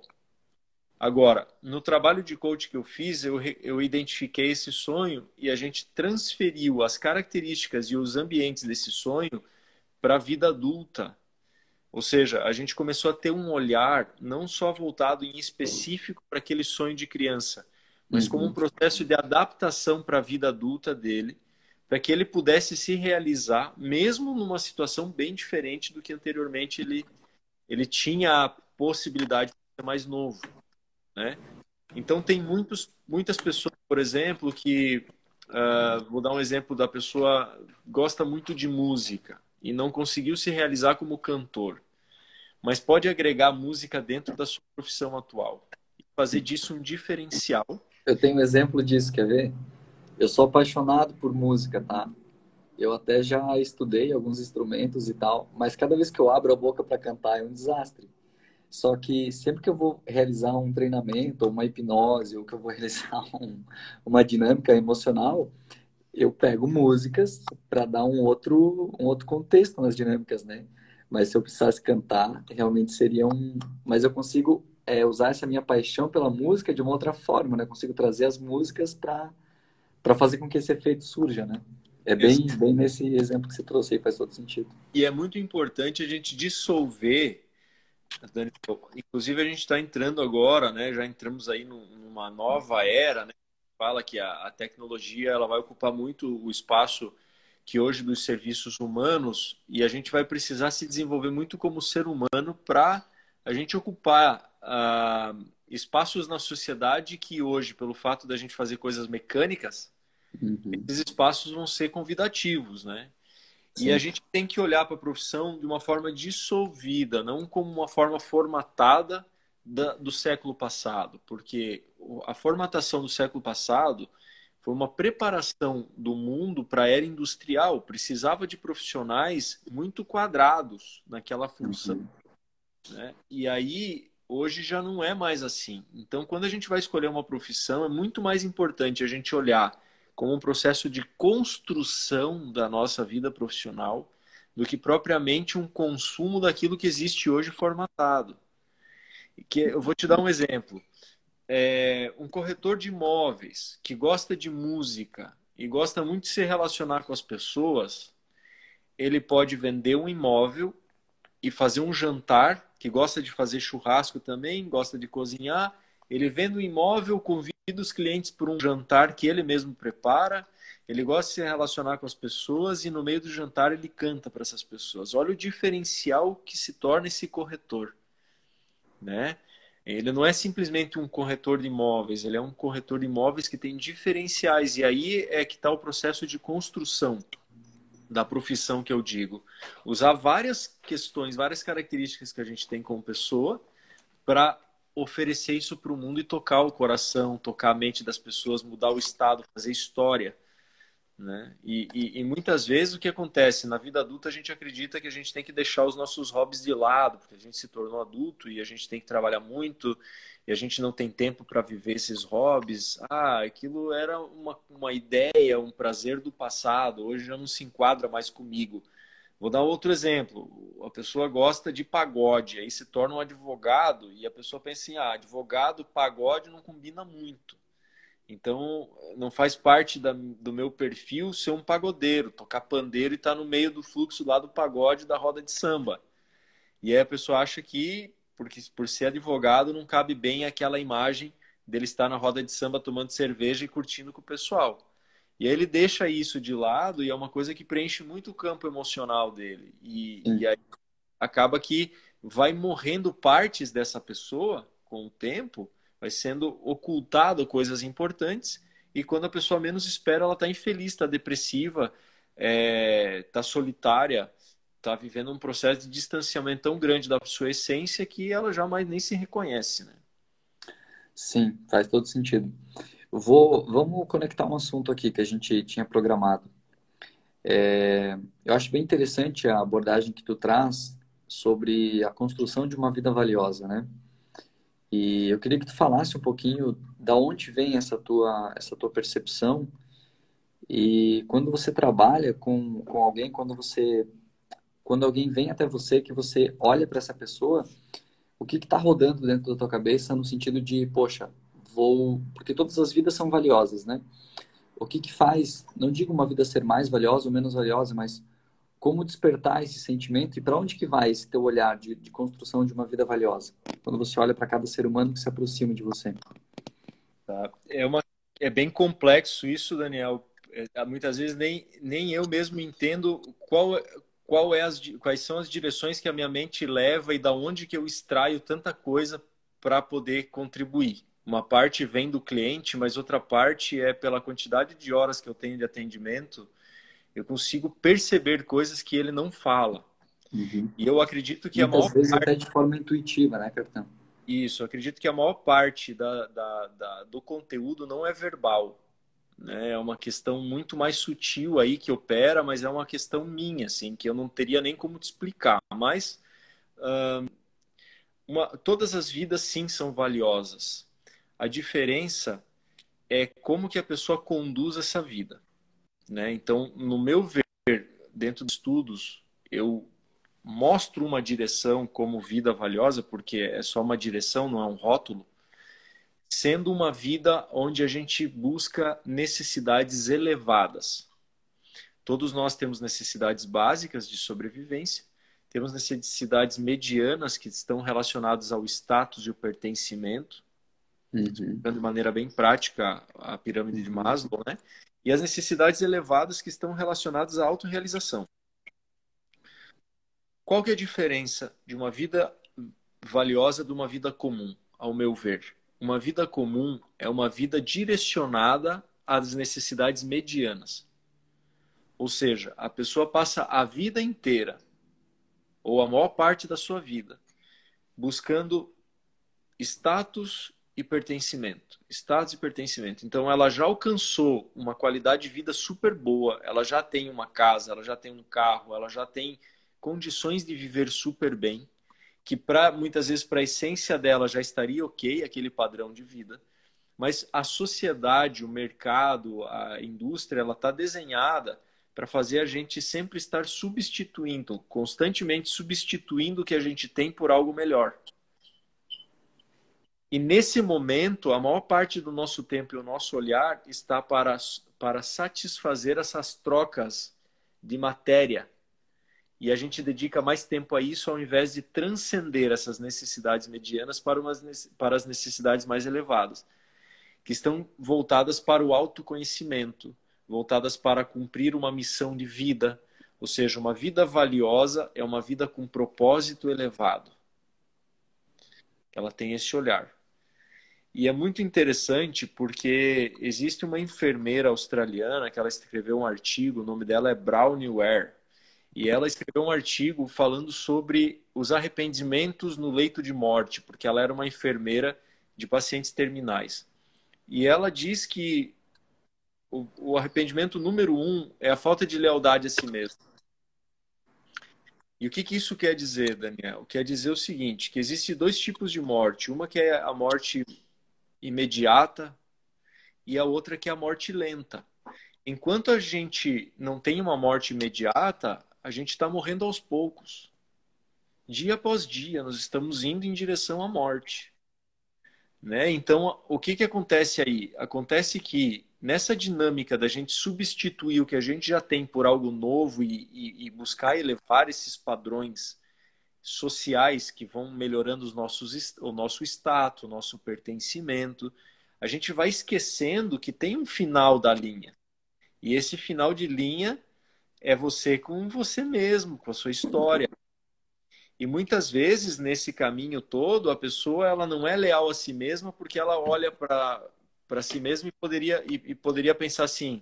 Agora, no trabalho de coach que eu fiz, eu, eu identifiquei esse sonho e a gente transferiu as características e os ambientes desse sonho para a vida adulta. Ou seja, a gente começou a ter um olhar não só voltado em específico para aquele sonho de criança, mas uhum. como um processo de adaptação para a vida adulta dele, para que ele pudesse se realizar, mesmo numa situação bem diferente do que anteriormente ele, ele tinha a possibilidade de ser mais novo. Né? Então, tem muitos, muitas pessoas, por exemplo, que. Uh, vou dar um exemplo da pessoa gosta muito de música e não conseguiu se realizar como cantor, mas pode agregar música dentro da sua profissão atual e fazer disso um diferencial. Eu tenho um exemplo disso, quer ver? Eu sou apaixonado por música, tá? Eu até já estudei alguns instrumentos e tal, mas cada vez que eu abro a boca para cantar é um desastre. Só que sempre que eu vou realizar um treinamento, ou uma hipnose, ou que eu vou realizar um, uma dinâmica emocional, eu pego músicas para dar um outro, um outro contexto nas dinâmicas, né? Mas se eu precisasse cantar, realmente seria um. Mas eu consigo é, usar essa minha paixão pela música de uma outra forma, né? Consigo trazer as músicas para para fazer com que esse efeito surja, né? É bem, bem nesse exemplo que você trouxe aí, faz todo sentido. E é muito importante a gente dissolver, inclusive a gente está entrando agora, né? Já entramos aí numa nova era, né? fala que a, a tecnologia ela vai ocupar muito o espaço que hoje dos serviços humanos e a gente vai precisar se desenvolver muito como ser humano para a gente ocupar uh, espaços na sociedade que hoje, pelo fato da gente fazer coisas mecânicas, uhum. esses espaços vão ser convidativos, né? Sim. E a gente tem que olhar para a profissão de uma forma dissolvida, não como uma forma formatada da, do século passado, porque a formatação do século passado foi uma preparação do mundo para a era industrial, precisava de profissionais muito quadrados naquela função. Uhum. Né? E aí, hoje já não é mais assim. Então, quando a gente vai escolher uma profissão, é muito mais importante a gente olhar como um processo de construção da nossa vida profissional do que propriamente um consumo daquilo que existe hoje formatado que eu vou te dar um exemplo. É, um corretor de imóveis que gosta de música e gosta muito de se relacionar com as pessoas, ele pode vender um imóvel e fazer um jantar, que gosta de fazer churrasco também, gosta de cozinhar. Ele vende um imóvel, convida os clientes para um jantar que ele mesmo prepara. Ele gosta de se relacionar com as pessoas e no meio do jantar ele canta para essas pessoas. Olha o diferencial que se torna esse corretor né? Ele não é simplesmente um corretor de imóveis, ele é um corretor de imóveis que tem diferenciais. E aí é que está o processo de construção. da profissão que eu digo. Usar várias questões, várias características que a gente tem como pessoa para oferecer isso para o mundo e tocar o coração, tocar a mente das pessoas, mudar o estado, fazer história. Né? E, e, e, muitas vezes o que acontece na vida adulta a gente acredita que a gente tem que deixar os nossos hobbies de lado porque a gente se tornou adulto e a gente tem que trabalhar muito e a gente não tem tempo para viver esses hobbies ah aquilo era uma, uma ideia um prazer do passado hoje já não se enquadra mais comigo vou dar outro exemplo a pessoa gosta de pagode aí se torna um advogado e a pessoa pensa assim ah advogado pagode não combina muito então, não faz parte da, do meu perfil ser um pagodeiro, tocar pandeiro e estar tá no meio do fluxo lá do pagode da roda de samba. E aí a pessoa acha que, porque por ser advogado, não cabe bem aquela imagem dele estar na roda de samba tomando cerveja e curtindo com o pessoal. E aí ele deixa isso de lado e é uma coisa que preenche muito o campo emocional dele. E, e aí acaba que vai morrendo partes dessa pessoa com o tempo vai sendo ocultado coisas importantes e quando a pessoa menos espera, ela está infeliz, está depressiva, está é, tá solitária, está vivendo um processo de distanciamento tão grande da sua essência que ela jamais nem se reconhece, né? Sim, faz todo sentido. Vou, vamos conectar um assunto aqui que a gente tinha programado. É, eu acho bem interessante a abordagem que tu traz sobre a construção de uma vida valiosa, né? E eu queria que tu falasse um pouquinho da onde vem essa tua, essa tua percepção e quando você trabalha com, com alguém, quando você quando alguém vem até você, que você olha para essa pessoa, o que está rodando dentro da tua cabeça no sentido de, poxa, vou... Porque todas as vidas são valiosas, né? O que que faz, não digo uma vida ser mais valiosa ou menos valiosa, mas como despertar esse sentimento e para onde que vai esse teu olhar de, de construção de uma vida valiosa? Quando você olha para cada ser humano que se aproxima de você. Tá. É, uma, é bem complexo isso, Daniel. É, muitas vezes nem, nem eu mesmo entendo qual, qual é as, quais são as direções que a minha mente leva e da onde que eu extraio tanta coisa para poder contribuir. Uma parte vem do cliente, mas outra parte é pela quantidade de horas que eu tenho de atendimento eu consigo perceber coisas que ele não fala. Uhum. E eu acredito que Muitas a maior vezes parte... até de forma intuitiva, né, capitão? Isso, eu acredito que a maior parte da, da, da, do conteúdo não é verbal. Né? É uma questão muito mais sutil aí que opera, mas é uma questão minha, assim, que eu não teria nem como te explicar. Mas uh, uma, todas as vidas, sim, são valiosas. A diferença é como que a pessoa conduz essa vida. Né? Então, no meu ver, dentro de estudos, eu mostro uma direção como vida valiosa, porque é só uma direção, não é um rótulo, sendo uma vida onde a gente busca necessidades elevadas. Todos nós temos necessidades básicas de sobrevivência, temos necessidades medianas que estão relacionadas ao status e o pertencimento, uhum. de maneira bem prática a pirâmide de Maslow, né? e as necessidades elevadas que estão relacionadas à autorrealização. Qual que é a diferença de uma vida valiosa de uma vida comum, ao meu ver? Uma vida comum é uma vida direcionada às necessidades medianas. Ou seja, a pessoa passa a vida inteira, ou a maior parte da sua vida, buscando status e pertencimento. Status e pertencimento. Então, ela já alcançou uma qualidade de vida super boa, ela já tem uma casa, ela já tem um carro, ela já tem condições de viver super bem, que para muitas vezes para a essência dela já estaria ok aquele padrão de vida. Mas a sociedade, o mercado, a indústria, ela está desenhada para fazer a gente sempre estar substituindo, constantemente substituindo o que a gente tem por algo melhor. E nesse momento, a maior parte do nosso tempo e o nosso olhar está para, para satisfazer essas trocas de matéria. E a gente dedica mais tempo a isso ao invés de transcender essas necessidades medianas para, umas, para as necessidades mais elevadas, que estão voltadas para o autoconhecimento, voltadas para cumprir uma missão de vida, ou seja, uma vida valiosa é uma vida com propósito elevado. Ela tem esse olhar. E é muito interessante porque existe uma enfermeira australiana que ela escreveu um artigo, o nome dela é Brownie Ware. E ela escreveu um artigo falando sobre os arrependimentos no leito de morte, porque ela era uma enfermeira de pacientes terminais. E ela diz que o, o arrependimento número um é a falta de lealdade a si mesmo. E o que, que isso quer dizer, Daniel? Quer dizer o seguinte, que existem dois tipos de morte. Uma que é a morte imediata e a outra que é a morte lenta. Enquanto a gente não tem uma morte imediata, a gente está morrendo aos poucos. Dia após dia, nós estamos indo em direção à morte. Né? Então, o que, que acontece aí? Acontece que nessa dinâmica da gente substituir o que a gente já tem por algo novo e, e, e buscar elevar esses padrões sociais que vão melhorando os nossos, o nosso status, o nosso pertencimento, a gente vai esquecendo que tem um final da linha. E esse final de linha é você com você mesmo, com a sua história, e muitas vezes nesse caminho todo a pessoa ela não é leal a si mesma porque ela olha para si mesma e poderia e, e, poderia pensar assim: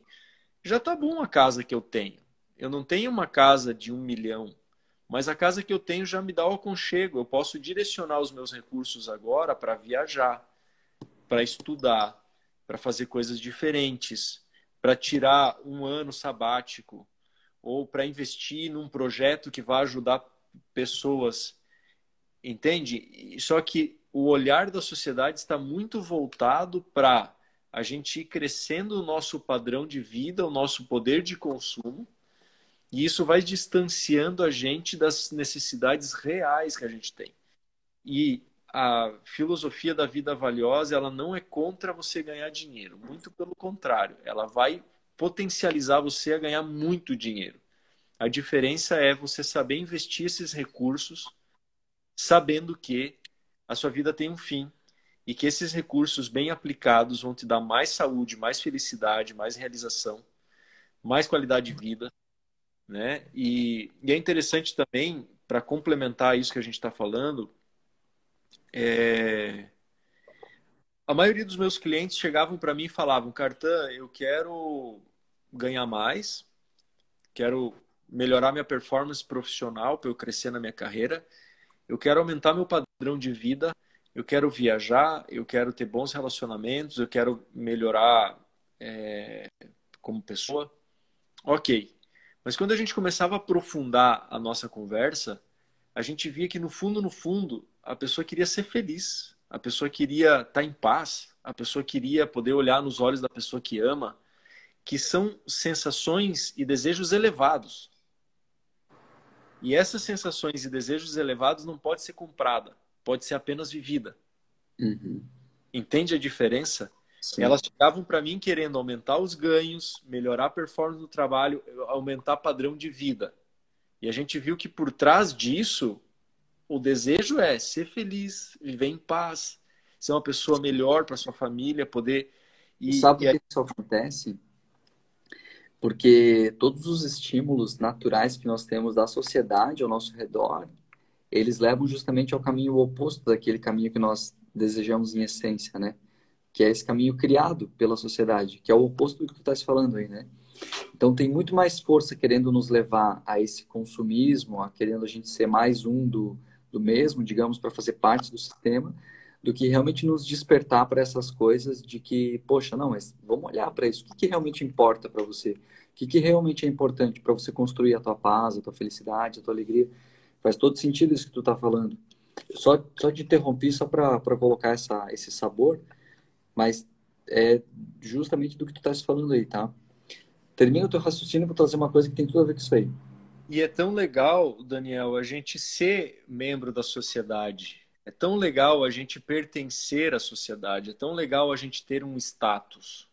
já tá bom a casa que eu tenho. Eu não tenho uma casa de um milhão, mas a casa que eu tenho já me dá o aconchego. Eu posso direcionar os meus recursos agora para viajar, para estudar, para fazer coisas diferentes, para tirar um ano sabático ou para investir num projeto que vai ajudar pessoas, entende? Só que o olhar da sociedade está muito voltado para a gente ir crescendo o nosso padrão de vida, o nosso poder de consumo, e isso vai distanciando a gente das necessidades reais que a gente tem. E a filosofia da vida valiosa, ela não é contra você ganhar dinheiro, muito pelo contrário, ela vai potencializar você a ganhar muito dinheiro. A diferença é você saber investir esses recursos sabendo que a sua vida tem um fim e que esses recursos bem aplicados vão te dar mais saúde, mais felicidade, mais realização, mais qualidade de vida, né? E, e é interessante também para complementar isso que a gente está falando, é... a maioria dos meus clientes chegavam para mim e falavam, Cartan, eu quero ganhar mais, quero melhorar minha performance profissional para eu crescer na minha carreira. Eu quero aumentar meu padrão de vida. Eu quero viajar. Eu quero ter bons relacionamentos. Eu quero melhorar é, como pessoa. Ok. Mas quando a gente começava a aprofundar a nossa conversa, a gente via que no fundo, no fundo, a pessoa queria ser feliz. A pessoa queria estar em paz. A pessoa queria poder olhar nos olhos da pessoa que ama, que são sensações e desejos elevados. E essas sensações e desejos elevados não pode ser comprada, pode ser apenas vivida. Uhum. Entende a diferença? Sim. Elas chegavam para mim querendo aumentar os ganhos, melhorar a performance do trabalho, aumentar padrão de vida. E a gente viu que por trás disso, o desejo é ser feliz, viver em paz, ser uma pessoa melhor para sua família, poder. E, Sabe por que isso acontece? porque todos os estímulos naturais que nós temos da sociedade ao nosso redor, eles levam justamente ao caminho oposto daquele caminho que nós desejamos em essência, né? Que é esse caminho criado pela sociedade, que é o oposto do que tu estás falando aí, né? Então tem muito mais força querendo nos levar a esse consumismo, a querendo a gente ser mais um do, do mesmo, digamos, para fazer parte do sistema, do que realmente nos despertar para essas coisas de que, poxa, não, mas vamos olhar para isso. O que, que realmente importa para você? O que, que realmente é importante para você construir a tua paz, a tua felicidade, a tua alegria? Faz todo sentido isso que tu está falando. Só, só te interrompi só para colocar essa, esse sabor, mas é justamente do que tu estás falando aí, tá? Termina o teu raciocínio para trazer uma coisa que tem tudo a ver com isso aí. E é tão legal, Daniel, a gente ser membro da sociedade, é tão legal a gente pertencer à sociedade, é tão legal a gente ter um status.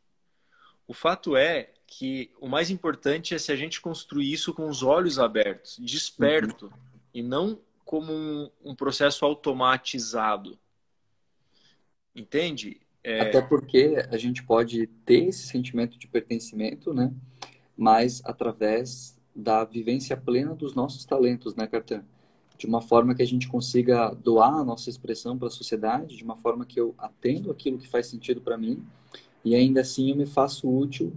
O fato é que o mais importante é se a gente construir isso com os olhos abertos, desperto, uhum. e não como um, um, processo automatizado. Entende? É... Até porque a gente pode ter esse sentimento de pertencimento, né? Mas através da vivência plena dos nossos talentos, né, Cartan? de uma forma que a gente consiga doar a nossa expressão para a sociedade, de uma forma que eu atendo aquilo que faz sentido para mim e ainda assim eu me faço útil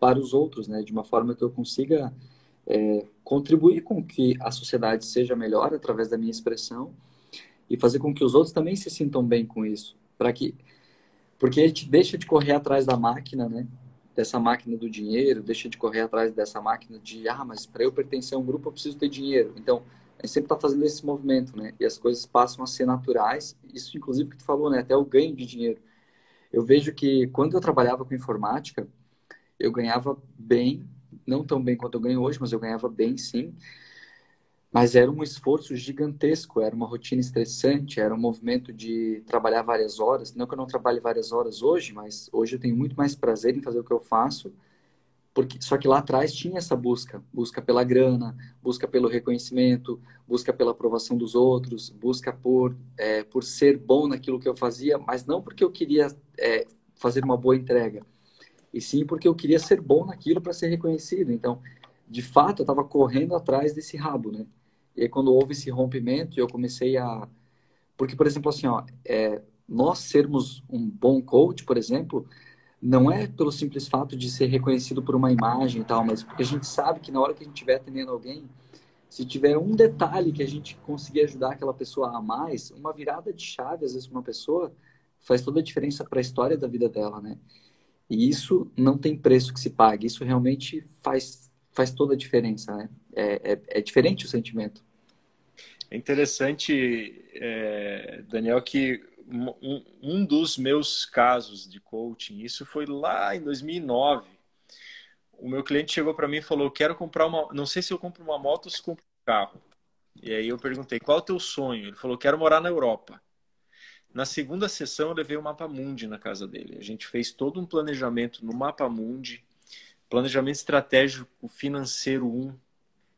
para os outros, né? De uma forma que eu consiga é, contribuir com que a sociedade seja melhor através da minha expressão e fazer com que os outros também se sintam bem com isso, para que porque a gente deixa de correr atrás da máquina, né? Dessa máquina do dinheiro, deixa de correr atrás dessa máquina de ah, mas para eu pertencer a um grupo eu preciso ter dinheiro. Então a gente sempre está fazendo esse movimento, né? E as coisas passam a ser naturais. Isso, inclusive, que tu falou, né? Até o ganho de dinheiro. Eu vejo que quando eu trabalhava com informática, eu ganhava bem, não tão bem quanto eu ganho hoje, mas eu ganhava bem sim. Mas era um esforço gigantesco, era uma rotina estressante, era um movimento de trabalhar várias horas. Não que eu não trabalhe várias horas hoje, mas hoje eu tenho muito mais prazer em fazer o que eu faço. Porque, só que lá atrás tinha essa busca, busca pela grana, busca pelo reconhecimento, busca pela aprovação dos outros, busca por, é, por ser bom naquilo que eu fazia, mas não porque eu queria é, fazer uma boa entrega, e sim porque eu queria ser bom naquilo para ser reconhecido. Então, de fato, eu estava correndo atrás desse rabo, né? E aí, quando houve esse rompimento, eu comecei a. Porque, por exemplo, assim, ó, é, nós sermos um bom coach, por exemplo, não é pelo simples fato de ser reconhecido por uma imagem e tal, mas porque a gente sabe que na hora que a gente estiver atendendo alguém, se tiver um detalhe que a gente conseguir ajudar aquela pessoa a mais, uma virada de chave, às vezes, para uma pessoa, faz toda a diferença para a história da vida dela, né? E isso não tem preço que se pague. Isso realmente faz, faz toda a diferença. Né? É, é, é diferente o sentimento. É interessante, é, Daniel, que um, um dos meus casos de coaching, isso foi lá em 2009. O meu cliente chegou para mim e falou: Quero comprar uma. Não sei se eu compro uma moto ou se compro um carro. E aí eu perguntei: Qual é o teu sonho? Ele falou: Quero morar na Europa. Na segunda sessão, eu levei o Mapa Mundi na casa dele. A gente fez todo um planejamento no Mapa Mundi, planejamento estratégico financeiro 1,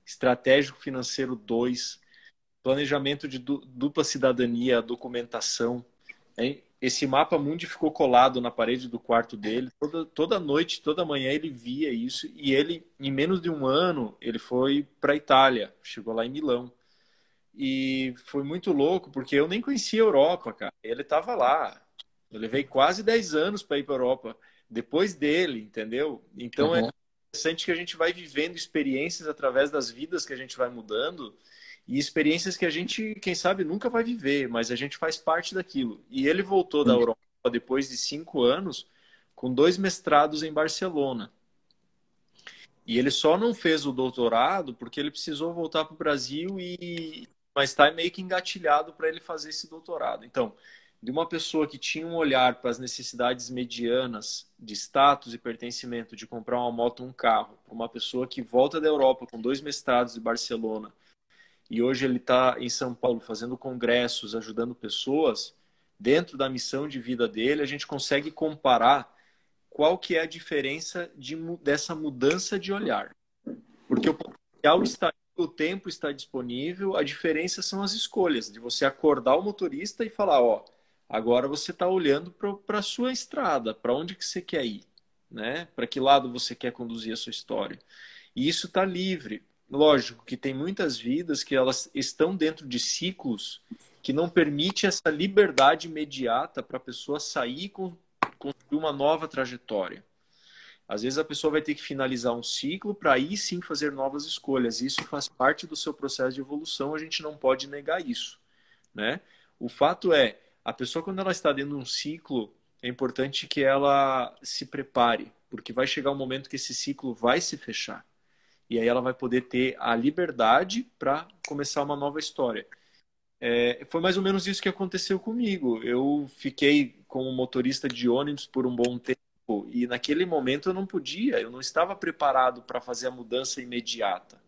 estratégico financeiro 2, planejamento de dupla cidadania, documentação. Esse Mapa Mundi ficou colado na parede do quarto dele. Toda, toda noite, toda manhã ele via isso. E ele, em menos de um ano, ele foi para a Itália. Chegou lá em Milão. E foi muito louco, porque eu nem conhecia a Europa, cara. Ele estava lá. Eu levei quase 10 anos para ir para a Europa, depois dele, entendeu? Então uhum. é interessante que a gente vai vivendo experiências através das vidas que a gente vai mudando e experiências que a gente, quem sabe, nunca vai viver, mas a gente faz parte daquilo. E ele voltou da Europa depois de cinco anos com dois mestrados em Barcelona. E ele só não fez o doutorado porque ele precisou voltar para o Brasil e mas está meio que engatilhado para ele fazer esse doutorado. Então, de uma pessoa que tinha um olhar para as necessidades medianas de status e pertencimento, de comprar uma moto, um carro, uma pessoa que volta da Europa com dois mestrados de Barcelona e hoje ele está em São Paulo fazendo congressos, ajudando pessoas, dentro da missão de vida dele, a gente consegue comparar qual que é a diferença de, dessa mudança de olhar. Porque o potencial está o tempo está disponível, a diferença são as escolhas, de você acordar o motorista e falar, ó, agora você está olhando para a sua estrada, para onde que você quer ir, né? Para que lado você quer conduzir a sua história. E isso está livre. Lógico que tem muitas vidas que elas estão dentro de ciclos que não permite essa liberdade imediata para a pessoa sair e construir uma nova trajetória. Às vezes a pessoa vai ter que finalizar um ciclo para aí sim fazer novas escolhas. Isso faz parte do seu processo de evolução, a gente não pode negar isso, né? O fato é, a pessoa quando ela está dentro de um ciclo, é importante que ela se prepare, porque vai chegar um momento que esse ciclo vai se fechar. E aí ela vai poder ter a liberdade para começar uma nova história. É, foi mais ou menos isso que aconteceu comigo. Eu fiquei como motorista de ônibus por um bom tempo e naquele momento eu não podia, eu não estava preparado para fazer a mudança imediata.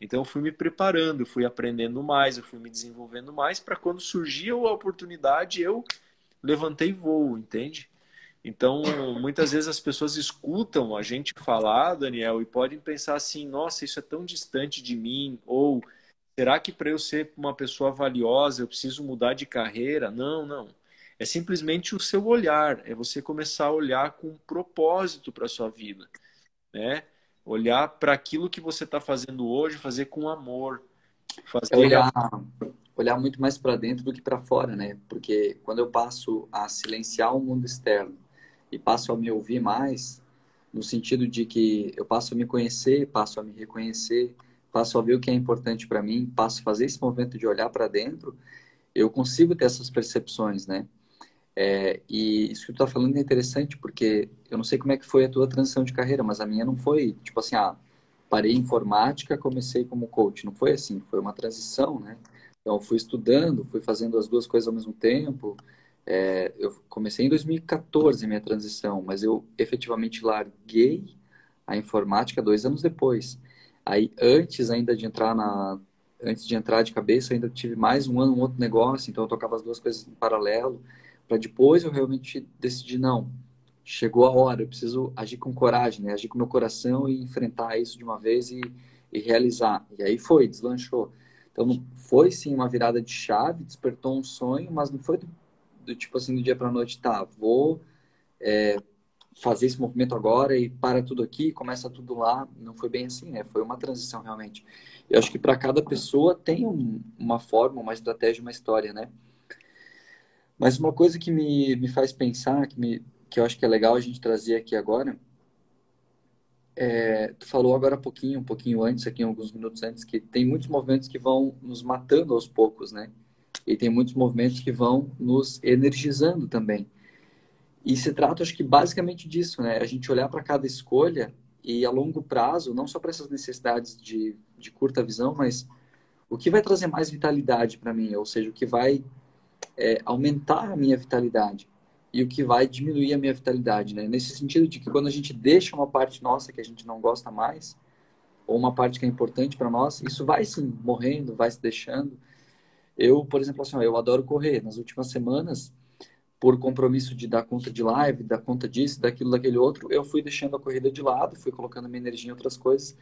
Então eu fui me preparando, eu fui aprendendo mais, eu fui me desenvolvendo mais para quando surgia a oportunidade eu levantei voo, entende? Então, muitas vezes as pessoas escutam a gente falar, Daniel, e podem pensar assim: nossa, isso é tão distante de mim, ou será que para eu ser uma pessoa valiosa eu preciso mudar de carreira? Não, não. É simplesmente o seu olhar, é você começar a olhar com um propósito para a sua vida, né? Olhar para aquilo que você está fazendo hoje, fazer com amor. fazer... É olhar, olhar muito mais para dentro do que para fora, né? Porque quando eu passo a silenciar o mundo externo e passo a me ouvir mais, no sentido de que eu passo a me conhecer, passo a me reconhecer, passo a ver o que é importante para mim, passo a fazer esse movimento de olhar para dentro, eu consigo ter essas percepções, né? É, e isso que tu tá falando é interessante, porque eu não sei como é que foi a tua transição de carreira, mas a minha não foi, tipo assim, ah, parei informática, comecei como coach. Não foi assim, foi uma transição, né? Então, fui estudando, fui fazendo as duas coisas ao mesmo tempo. É, eu comecei em 2014 minha transição, mas eu efetivamente larguei a informática dois anos depois. Aí, antes ainda de entrar na, antes de entrar de cabeça, ainda tive mais um ano um outro negócio, então eu tocava as duas coisas em paralelo, para depois eu realmente decidir não, chegou a hora, eu preciso agir com coragem, né? agir com meu coração e enfrentar isso de uma vez e, e realizar. E aí foi, deslanchou. Então foi sim uma virada de chave, despertou um sonho, mas não foi do, do tipo assim do dia para noite, tá? Vou é, fazer esse movimento agora e para tudo aqui, começa tudo lá. Não foi bem assim, né? Foi uma transição realmente. Eu acho que para cada pessoa tem um, uma forma, uma estratégia, uma história, né? Mas uma coisa que me, me faz pensar, que, me, que eu acho que é legal a gente trazer aqui agora, é, tu falou agora há pouquinho, um pouquinho antes, aqui alguns minutos antes, que tem muitos movimentos que vão nos matando aos poucos, né? E tem muitos movimentos que vão nos energizando também. E se trata, acho que basicamente disso, né? A gente olhar para cada escolha e a longo prazo, não só para essas necessidades de, de curta visão, mas o que vai trazer mais vitalidade para mim, ou seja, o que vai é, aumentar a minha vitalidade e o que vai diminuir a minha vitalidade, né? Nesse sentido de que quando a gente deixa uma parte nossa que a gente não gosta mais, ou uma parte que é importante para nós, isso vai se morrendo, vai se deixando. Eu, por exemplo, assim, eu adoro correr. Nas últimas semanas, por compromisso de dar conta de live, dar conta disso, daquilo, daquele outro, eu fui deixando a corrida de lado, fui colocando minha energia em outras coisas.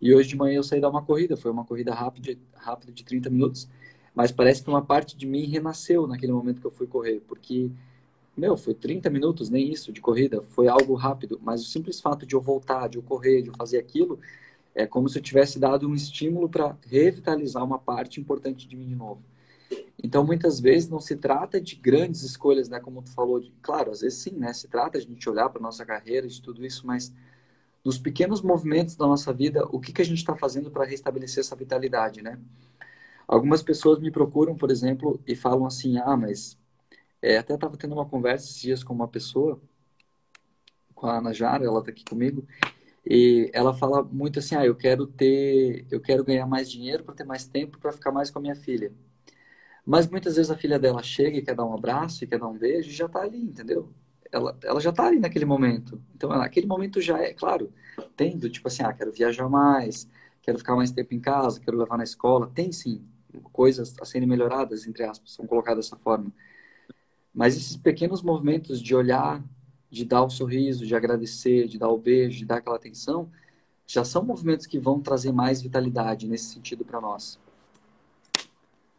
E hoje de manhã eu saí dar uma corrida, foi uma corrida rápida, rápida de 30 minutos, mas parece que uma parte de mim renasceu naquele momento que eu fui correr, porque, meu, foi 30 minutos, nem isso, de corrida, foi algo rápido, mas o simples fato de eu voltar, de eu correr, de eu fazer aquilo, é como se eu tivesse dado um estímulo para revitalizar uma parte importante de mim de novo. Então, muitas vezes não se trata de grandes escolhas, né? Como tu falou, de, claro, às vezes sim, né? Se trata de a gente olhar para nossa carreira, de tudo isso, mas nos pequenos movimentos da nossa vida, o que, que a gente está fazendo para restabelecer essa vitalidade, né? Algumas pessoas me procuram, por exemplo, e falam assim, ah, mas... É, até estava tendo uma conversa esses dias com uma pessoa, com a Ana Jara, ela está aqui comigo, e ela fala muito assim, ah, eu quero ter, eu quero ganhar mais dinheiro para ter mais tempo para ficar mais com a minha filha. Mas muitas vezes a filha dela chega e quer dar um abraço e quer dar um beijo e já está ali, entendeu? Ela, ela já está ali naquele momento. Então, aquele momento já é, claro, tendo, tipo assim, ah, quero viajar mais, quero ficar mais tempo em casa, quero levar na escola. Tem sim coisas a serem melhoradas, entre aspas, são colocadas dessa forma. Mas esses pequenos movimentos de olhar, de dar o sorriso, de agradecer, de dar o beijo, de dar aquela atenção, já são movimentos que vão trazer mais vitalidade nesse sentido para nós.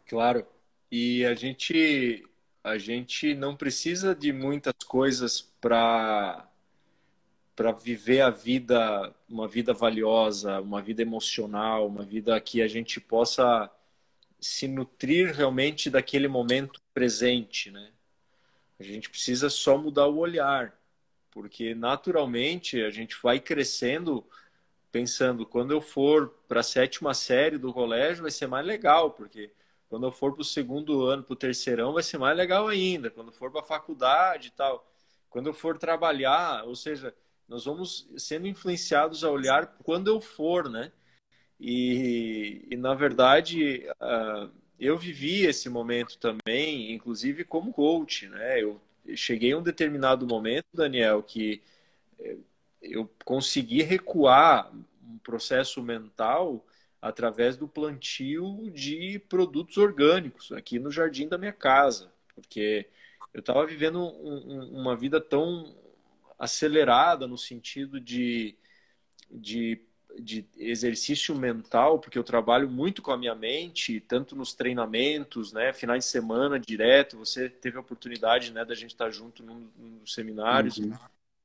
Claro. E a gente a gente não precisa de muitas coisas para para viver a vida, uma vida valiosa, uma vida emocional, uma vida que a gente possa se nutrir realmente daquele momento presente, né? A gente precisa só mudar o olhar, porque naturalmente a gente vai crescendo pensando, quando eu for para a sétima série do colégio vai ser mais legal, porque quando eu for para o segundo ano, para o terceirão, vai ser mais legal ainda. Quando for para a faculdade e tal. Quando eu for trabalhar, ou seja, nós vamos sendo influenciados a olhar quando eu for, né? E, e na verdade, uh, eu vivi esse momento também, inclusive como coach, né? Eu cheguei a um determinado momento, Daniel, que eh, eu consegui recuar um processo mental através do plantio de produtos orgânicos aqui no jardim da minha casa, porque eu estava vivendo um, uma vida tão acelerada no sentido de, de, de exercício mental, porque eu trabalho muito com a minha mente, tanto nos treinamentos, né, finais de semana direto. Você teve a oportunidade, né, da gente estar junto num, nos seminários. Uhum.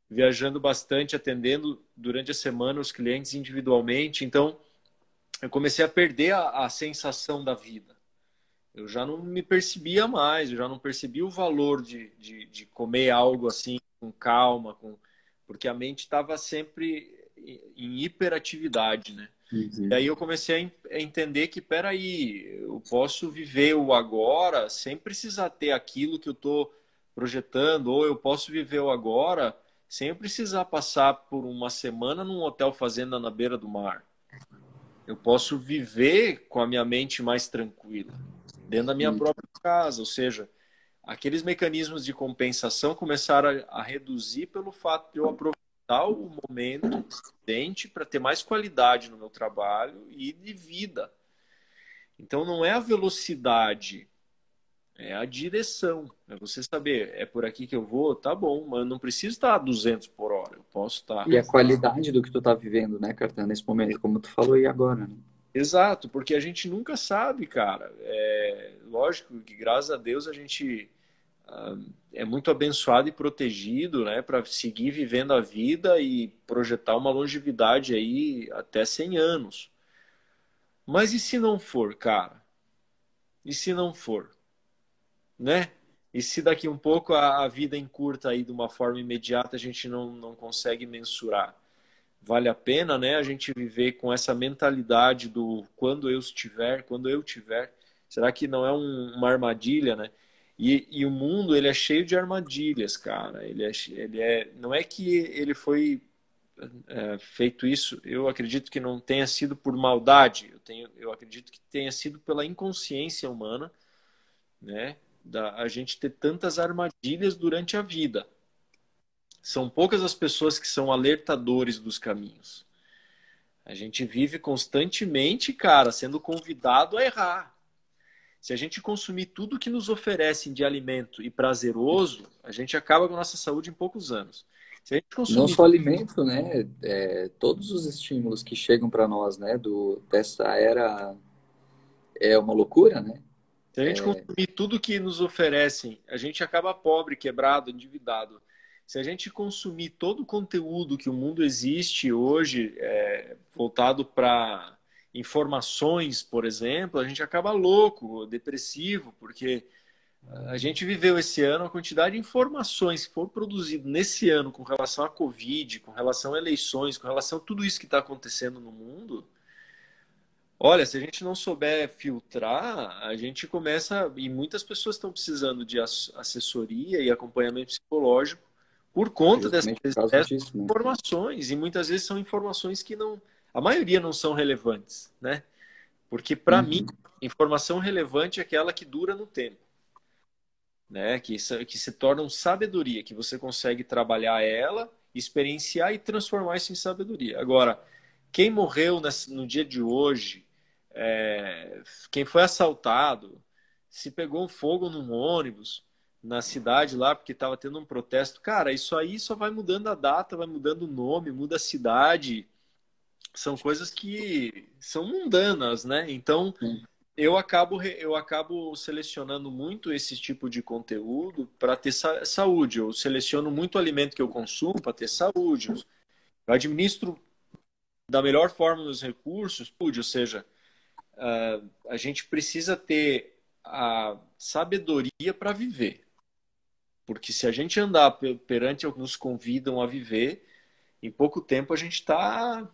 Viajando bastante, atendendo durante a semana os clientes individualmente. Então, eu comecei a perder a, a sensação da vida. Eu já não me percebia mais, eu já não percebia o valor de, de, de comer algo assim com calma, com, porque a mente estava sempre em hiperatividade, né? Uhum. E aí eu comecei a entender que, peraí, eu posso viver o agora sem precisar ter aquilo que eu estou projetando, ou eu posso viver o agora sem precisar passar por uma semana num hotel fazenda na beira do mar. Eu posso viver com a minha mente mais tranquila, dentro da minha uhum. própria casa, ou seja, aqueles mecanismos de compensação começaram a, a reduzir pelo fato de eu aproveitar o momento presente para ter mais qualidade no meu trabalho e de vida. Então não é a velocidade, é a direção. É você saber, é por aqui que eu vou, tá bom, mas eu não preciso estar a 200 por hora, eu posso estar. E a qualidade do que tu tá vivendo, né, Cartão, nesse momento, como tu falou aí agora, né? Exato, porque a gente nunca sabe, cara. É lógico que graças a Deus a gente é muito abençoado e protegido, né, para seguir vivendo a vida e projetar uma longevidade aí até 100 anos. Mas e se não for, cara? E se não for? Né? E se daqui um pouco a, a vida encurta aí de uma forma imediata, a gente não, não consegue mensurar? Vale a pena, né, a gente viver com essa mentalidade do quando eu estiver, quando eu tiver? Será que não é um, uma armadilha, né? E, e, o mundo ele é cheio de armadilhas, cara. Ele é, ele é, não é que ele foi é, feito isso. Eu acredito que não tenha sido por maldade. Eu tenho, eu acredito que tenha sido pela inconsciência humana, né? Da a gente ter tantas armadilhas durante a vida. São poucas as pessoas que são alertadores dos caminhos. A gente vive constantemente, cara, sendo convidado a errar. Se a gente consumir tudo que nos oferecem de alimento e prazeroso, a gente acaba com a nossa saúde em poucos anos. Consumir... Não só alimento, né? É, todos os estímulos que chegam para nós, né? Do, dessa era é uma loucura, né? Se a gente é... consumir tudo que nos oferecem, a gente acaba pobre, quebrado, endividado. Se a gente consumir todo o conteúdo que o mundo existe hoje, é, voltado para informações, por exemplo, a gente acaba louco, depressivo, porque a gente viveu esse ano a quantidade de informações que foram produzidas nesse ano com relação à Covid, com relação a eleições, com relação a tudo isso que está acontecendo no mundo. Olha, se a gente não souber filtrar, a gente começa. E muitas pessoas estão precisando de assessoria e acompanhamento psicológico por conta dessas, dessas né? informações. E muitas vezes são informações que não a maioria não são relevantes, né? Porque para uhum. mim, informação relevante é aquela que dura no tempo, né? Que, que se torna um sabedoria, que você consegue trabalhar ela, experienciar e transformar isso em sabedoria. Agora, quem morreu no dia de hoje, é, quem foi assaltado, se pegou um fogo num ônibus na cidade lá porque estava tendo um protesto, cara, isso aí só vai mudando a data, vai mudando o nome, muda a cidade são coisas que são mundanas, né? Então, eu acabo eu acabo selecionando muito esse tipo de conteúdo para ter sa saúde. Eu seleciono muito alimento que eu consumo para ter saúde. Eu administro da melhor forma os recursos, ou seja, uh, a gente precisa ter a sabedoria para viver. Porque se a gente andar perante o que nos convidam a viver, em pouco tempo a gente está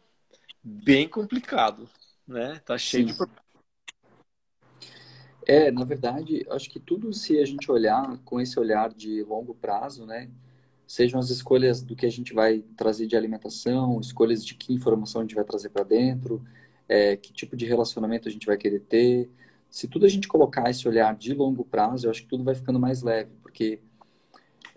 bem complicado, né? Tá cheio Sim. de é, na verdade, acho que tudo se a gente olhar com esse olhar de longo prazo, né? Sejam as escolhas do que a gente vai trazer de alimentação, escolhas de que informação a gente vai trazer para dentro, é, que tipo de relacionamento a gente vai querer ter. Se tudo a gente colocar esse olhar de longo prazo, eu acho que tudo vai ficando mais leve, porque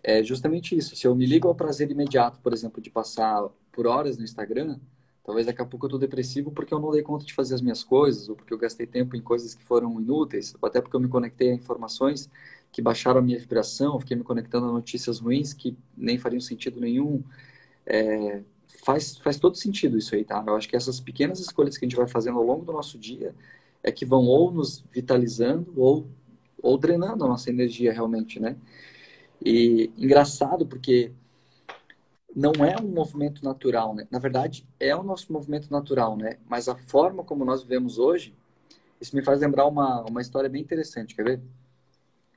é justamente isso. Se eu me ligo ao prazer imediato, por exemplo, de passar por horas no Instagram, Talvez daqui a pouco eu estou depressivo porque eu não dei conta de fazer as minhas coisas, ou porque eu gastei tempo em coisas que foram inúteis, ou até porque eu me conectei a informações que baixaram a minha vibração, fiquei me conectando a notícias ruins que nem fariam sentido nenhum. É, faz, faz todo sentido isso aí, tá? Eu acho que essas pequenas escolhas que a gente vai fazendo ao longo do nosso dia é que vão ou nos vitalizando ou, ou drenando a nossa energia realmente, né? E engraçado porque não é um movimento natural, né? Na verdade, é o nosso movimento natural, né? Mas a forma como nós vivemos hoje, isso me faz lembrar uma, uma história bem interessante, quer ver?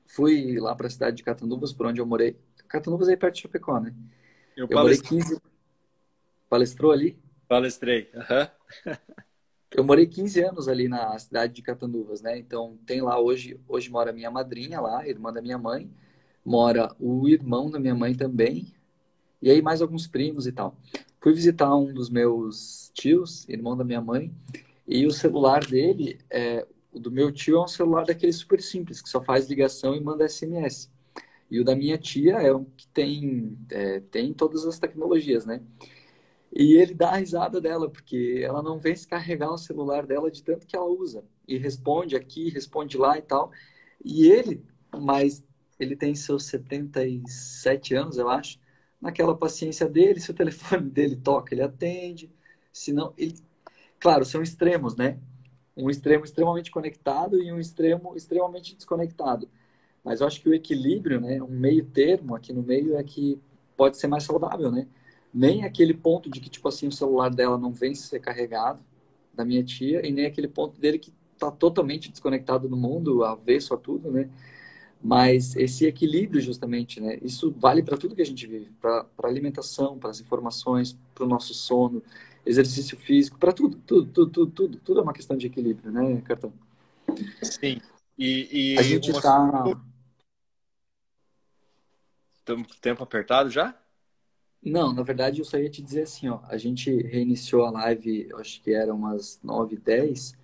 Fui lá para a cidade de Catanduvas, por onde eu morei. Catanduvas é aí perto de Chapecó, né? Eu, eu morei 15... Palestrou ali? Palestrei, uhum. Eu morei 15 anos ali na cidade de Catanduvas, né? Então, tem lá hoje, hoje mora minha madrinha lá, irmã da minha mãe, mora o irmão da minha mãe também, e aí mais alguns primos e tal. Fui visitar um dos meus tios, irmão da minha mãe, e o celular dele, é, o do meu tio é um celular daquele super simples, que só faz ligação e manda SMS. E o da minha tia é um que tem, é, tem todas as tecnologias, né? E ele dá a risada dela, porque ela não vem se carregar o celular dela de tanto que ela usa. E responde aqui, responde lá e tal. E ele, mas ele tem seus 77 anos, eu acho, naquela paciência dele, se o telefone dele toca, ele atende. Se não, ele... Claro, são extremos, né? Um extremo extremamente conectado e um extremo extremamente desconectado. Mas eu acho que o equilíbrio, né, um meio termo aqui no meio é que pode ser mais saudável, né? Nem aquele ponto de que, tipo assim, o celular dela não vem ser carregado, da minha tia, e nem aquele ponto dele que tá totalmente desconectado do mundo, avesso a tudo, né? Mas esse equilíbrio, justamente, né? Isso vale para tudo que a gente vive, para alimentação, para as informações, para o nosso sono, exercício físico, para tudo, tudo, tudo, tudo, tudo, tudo é uma questão de equilíbrio, né, Cartão? Sim. E, e a gente está. Uma... Estamos com o tempo apertado já? Não, na verdade eu só ia te dizer assim, ó, a gente reiniciou a live, acho que eram umas 9 10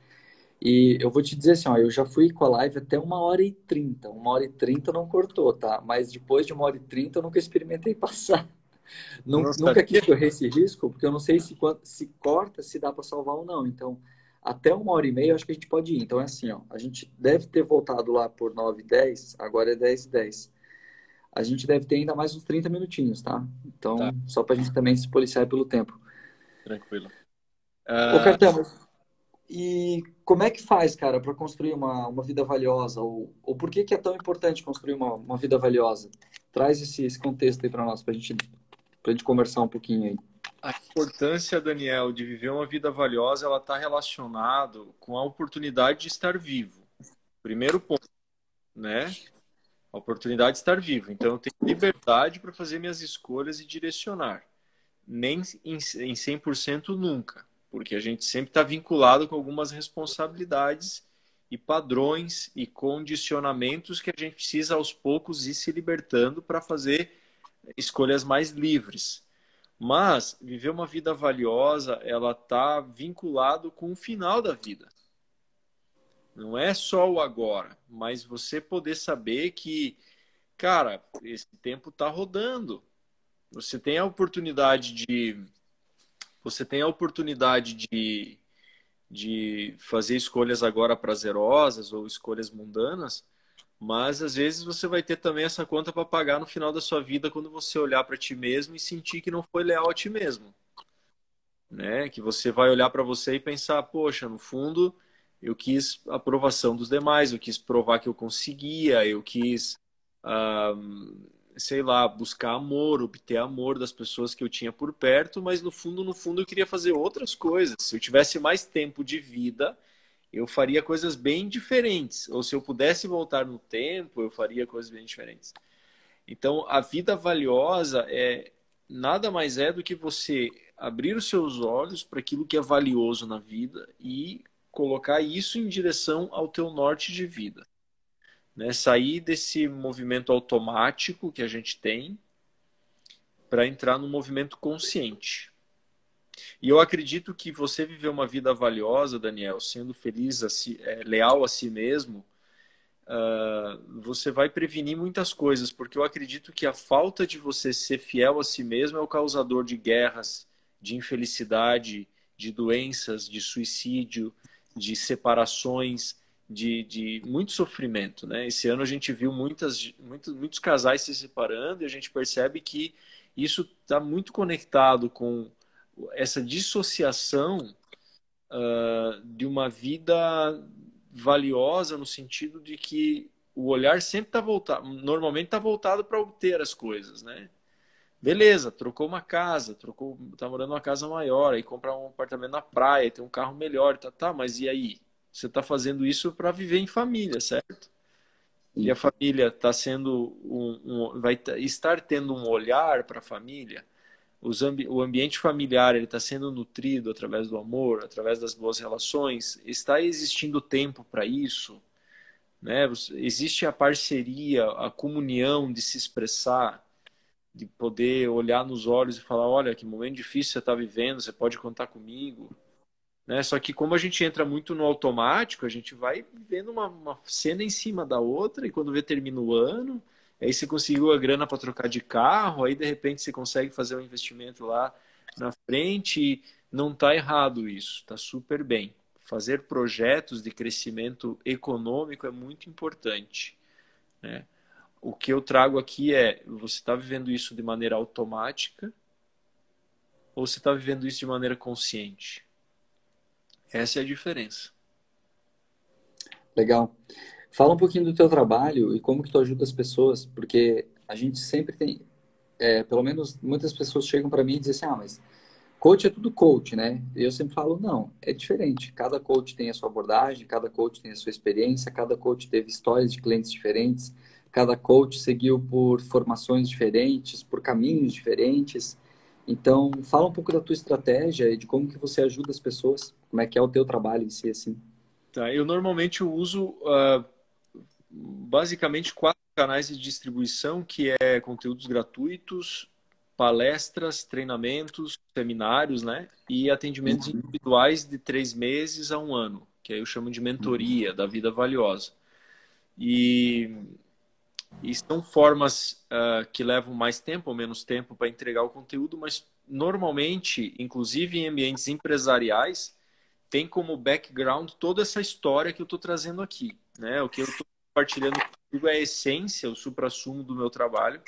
e eu vou te dizer assim, ó, eu já fui com a live até uma hora e trinta. Uma hora e trinta não cortou, tá? Mas depois de uma hora e trinta eu nunca experimentei passar. Nossa, nunca quis correr esse risco, porque eu não sei se, se corta, se dá para salvar ou não. Então, até uma hora e meia eu acho que a gente pode ir. Então é assim, ó, a gente deve ter voltado lá por 9 e 10, agora é 10 e 10. A gente deve ter ainda mais uns 30 minutinhos, tá? Então, tá. só pra gente também se policiar pelo tempo. Tranquilo. Uh... Ô, Cartão, e como é que faz, cara, para construir uma, uma vida valiosa? Ou, ou por que, que é tão importante construir uma, uma vida valiosa? Traz esse, esse contexto aí para nós, para gente, a gente conversar um pouquinho aí. A importância, Daniel, de viver uma vida valiosa, ela está relacionado com a oportunidade de estar vivo. Primeiro ponto, né? A oportunidade de estar vivo. Então, eu tenho liberdade para fazer minhas escolhas e direcionar. Nem em, em 100% nunca porque a gente sempre está vinculado com algumas responsabilidades e padrões e condicionamentos que a gente precisa aos poucos ir se libertando para fazer escolhas mais livres. Mas viver uma vida valiosa, ela está vinculado com o final da vida. Não é só o agora, mas você poder saber que, cara, esse tempo está rodando. Você tem a oportunidade de você tem a oportunidade de, de fazer escolhas agora prazerosas ou escolhas mundanas, mas às vezes você vai ter também essa conta para pagar no final da sua vida quando você olhar para ti mesmo e sentir que não foi leal a ti mesmo. Né? Que você vai olhar para você e pensar, poxa, no fundo eu quis aprovação dos demais, eu quis provar que eu conseguia, eu quis uh, sei lá, buscar amor, obter amor das pessoas que eu tinha por perto, mas no fundo, no fundo eu queria fazer outras coisas. Se eu tivesse mais tempo de vida, eu faria coisas bem diferentes. Ou se eu pudesse voltar no tempo, eu faria coisas bem diferentes. Então, a vida valiosa é nada mais é do que você abrir os seus olhos para aquilo que é valioso na vida e colocar isso em direção ao teu norte de vida né? sair desse movimento automático que a gente tem para entrar no movimento consciente. E eu acredito que você viver uma vida valiosa, Daniel, sendo feliz, a si, é, leal a si mesmo, uh, você vai prevenir muitas coisas, porque eu acredito que a falta de você ser fiel a si mesmo é o causador de guerras, de infelicidade, de doenças, de suicídio, de separações, de, de muito sofrimento. Né? Esse ano a gente viu muitas, muitos, muitos casais se separando e a gente percebe que isso está muito conectado com essa dissociação uh, de uma vida valiosa no sentido de que o olhar sempre está voltado, normalmente está voltado para obter as coisas, né? Beleza, trocou uma casa, trocou, tá morando numa casa maior, aí comprar um apartamento na praia, tem um carro melhor, tá, tá, mas e aí? Você está fazendo isso para viver em família, certo? E a família está sendo um, um, vai estar tendo um olhar para a família. Ambi o ambiente familiar ele está sendo nutrido através do amor, através das boas relações. Está existindo tempo para isso, né? Existe a parceria, a comunhão de se expressar de poder olhar nos olhos e falar, olha, que momento difícil você está vivendo, você pode contar comigo. Né? Só que como a gente entra muito no automático, a gente vai vendo uma, uma cena em cima da outra e quando vê termina o ano, aí você conseguiu a grana para trocar de carro, aí de repente você consegue fazer um investimento lá na frente e não está errado isso, está super bem. Fazer projetos de crescimento econômico é muito importante. Né? O que eu trago aqui é: você está vivendo isso de maneira automática ou você está vivendo isso de maneira consciente? Essa é a diferença. Legal. Fala um pouquinho do teu trabalho e como que tu ajuda as pessoas, porque a gente sempre tem, é, pelo menos muitas pessoas chegam para mim e dizem assim, ah, mas coach é tudo coach, né? E eu sempre falo, não, é diferente. Cada coach tem a sua abordagem, cada coach tem a sua experiência, cada coach teve histórias de clientes diferentes, cada coach seguiu por formações diferentes, por caminhos diferentes. Então, fala um pouco da tua estratégia e de como que você ajuda as pessoas, como é que é o teu trabalho em si, assim. Tá, eu normalmente uso uh, basicamente quatro canais de distribuição, que é conteúdos gratuitos, palestras, treinamentos, seminários, né? E atendimentos uhum. individuais de três meses a um ano, que aí eu chamo de mentoria uhum. da vida valiosa. E e são formas uh, que levam mais tempo ou menos tempo para entregar o conteúdo, mas normalmente, inclusive em ambientes empresariais, tem como background toda essa história que eu estou trazendo aqui. Né? O que eu estou compartilhando contigo é a essência, o supra-sumo do meu trabalho.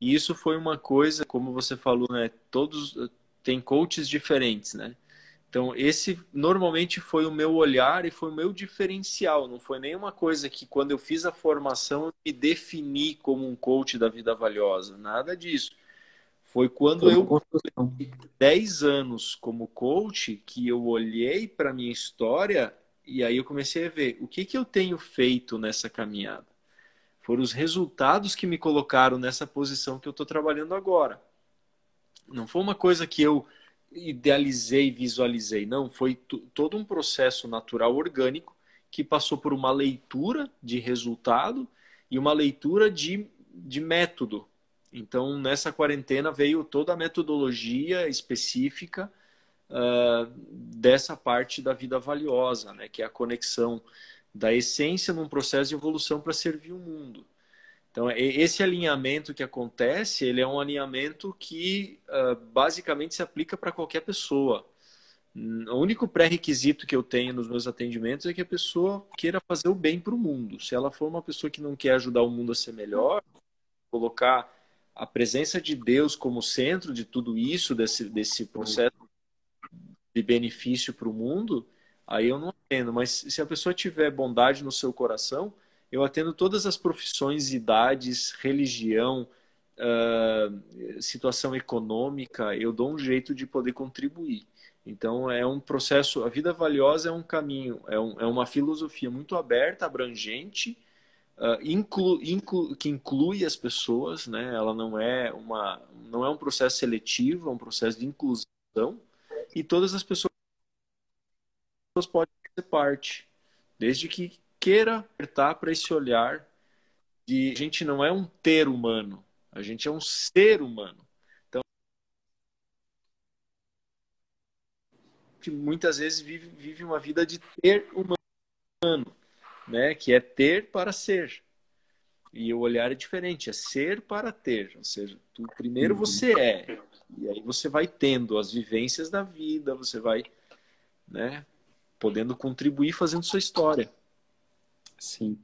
E isso foi uma coisa, como você falou, né? Todos tem coaches diferentes, né? Então, esse normalmente foi o meu olhar e foi o meu diferencial. Não foi nenhuma coisa que, quando eu fiz a formação, eu me defini como um coach da vida valiosa. Nada disso. Foi quando eu, 10 anos como coach, que eu olhei para a minha história e aí eu comecei a ver o que, que eu tenho feito nessa caminhada. Foram os resultados que me colocaram nessa posição que eu estou trabalhando agora. Não foi uma coisa que eu idealizei, visualizei. Não, foi todo um processo natural, orgânico, que passou por uma leitura de resultado e uma leitura de, de método. Então, nessa quarentena veio toda a metodologia específica uh, dessa parte da vida valiosa, né? que é a conexão da essência num processo de evolução para servir o mundo. Então, esse alinhamento que acontece, ele é um alinhamento que uh, basicamente se aplica para qualquer pessoa. O único pré-requisito que eu tenho nos meus atendimentos é que a pessoa queira fazer o bem para o mundo. Se ela for uma pessoa que não quer ajudar o mundo a ser melhor, colocar a presença de Deus como centro de tudo isso, desse, desse processo de benefício para o mundo, aí eu não entendo. Mas se a pessoa tiver bondade no seu coração, eu atendo todas as profissões, idades, religião, uh, situação econômica, eu dou um jeito de poder contribuir. Então, é um processo, a vida valiosa é um caminho, é, um, é uma filosofia muito aberta, abrangente, uh, inclu, inclu, que inclui as pessoas, né? ela não é, uma, não é um processo seletivo, é um processo de inclusão, e todas as pessoas podem fazer parte, desde que queira apertar para esse olhar de a gente não é um ter humano, a gente é um ser humano. Então, que muitas vezes vive, vive uma vida de ter humano, né? Que é ter para ser. E o olhar é diferente, é ser para ter. Ou seja, tu, primeiro uhum. você é, e aí você vai tendo as vivências da vida, você vai, né, podendo contribuir fazendo sua história. Sim.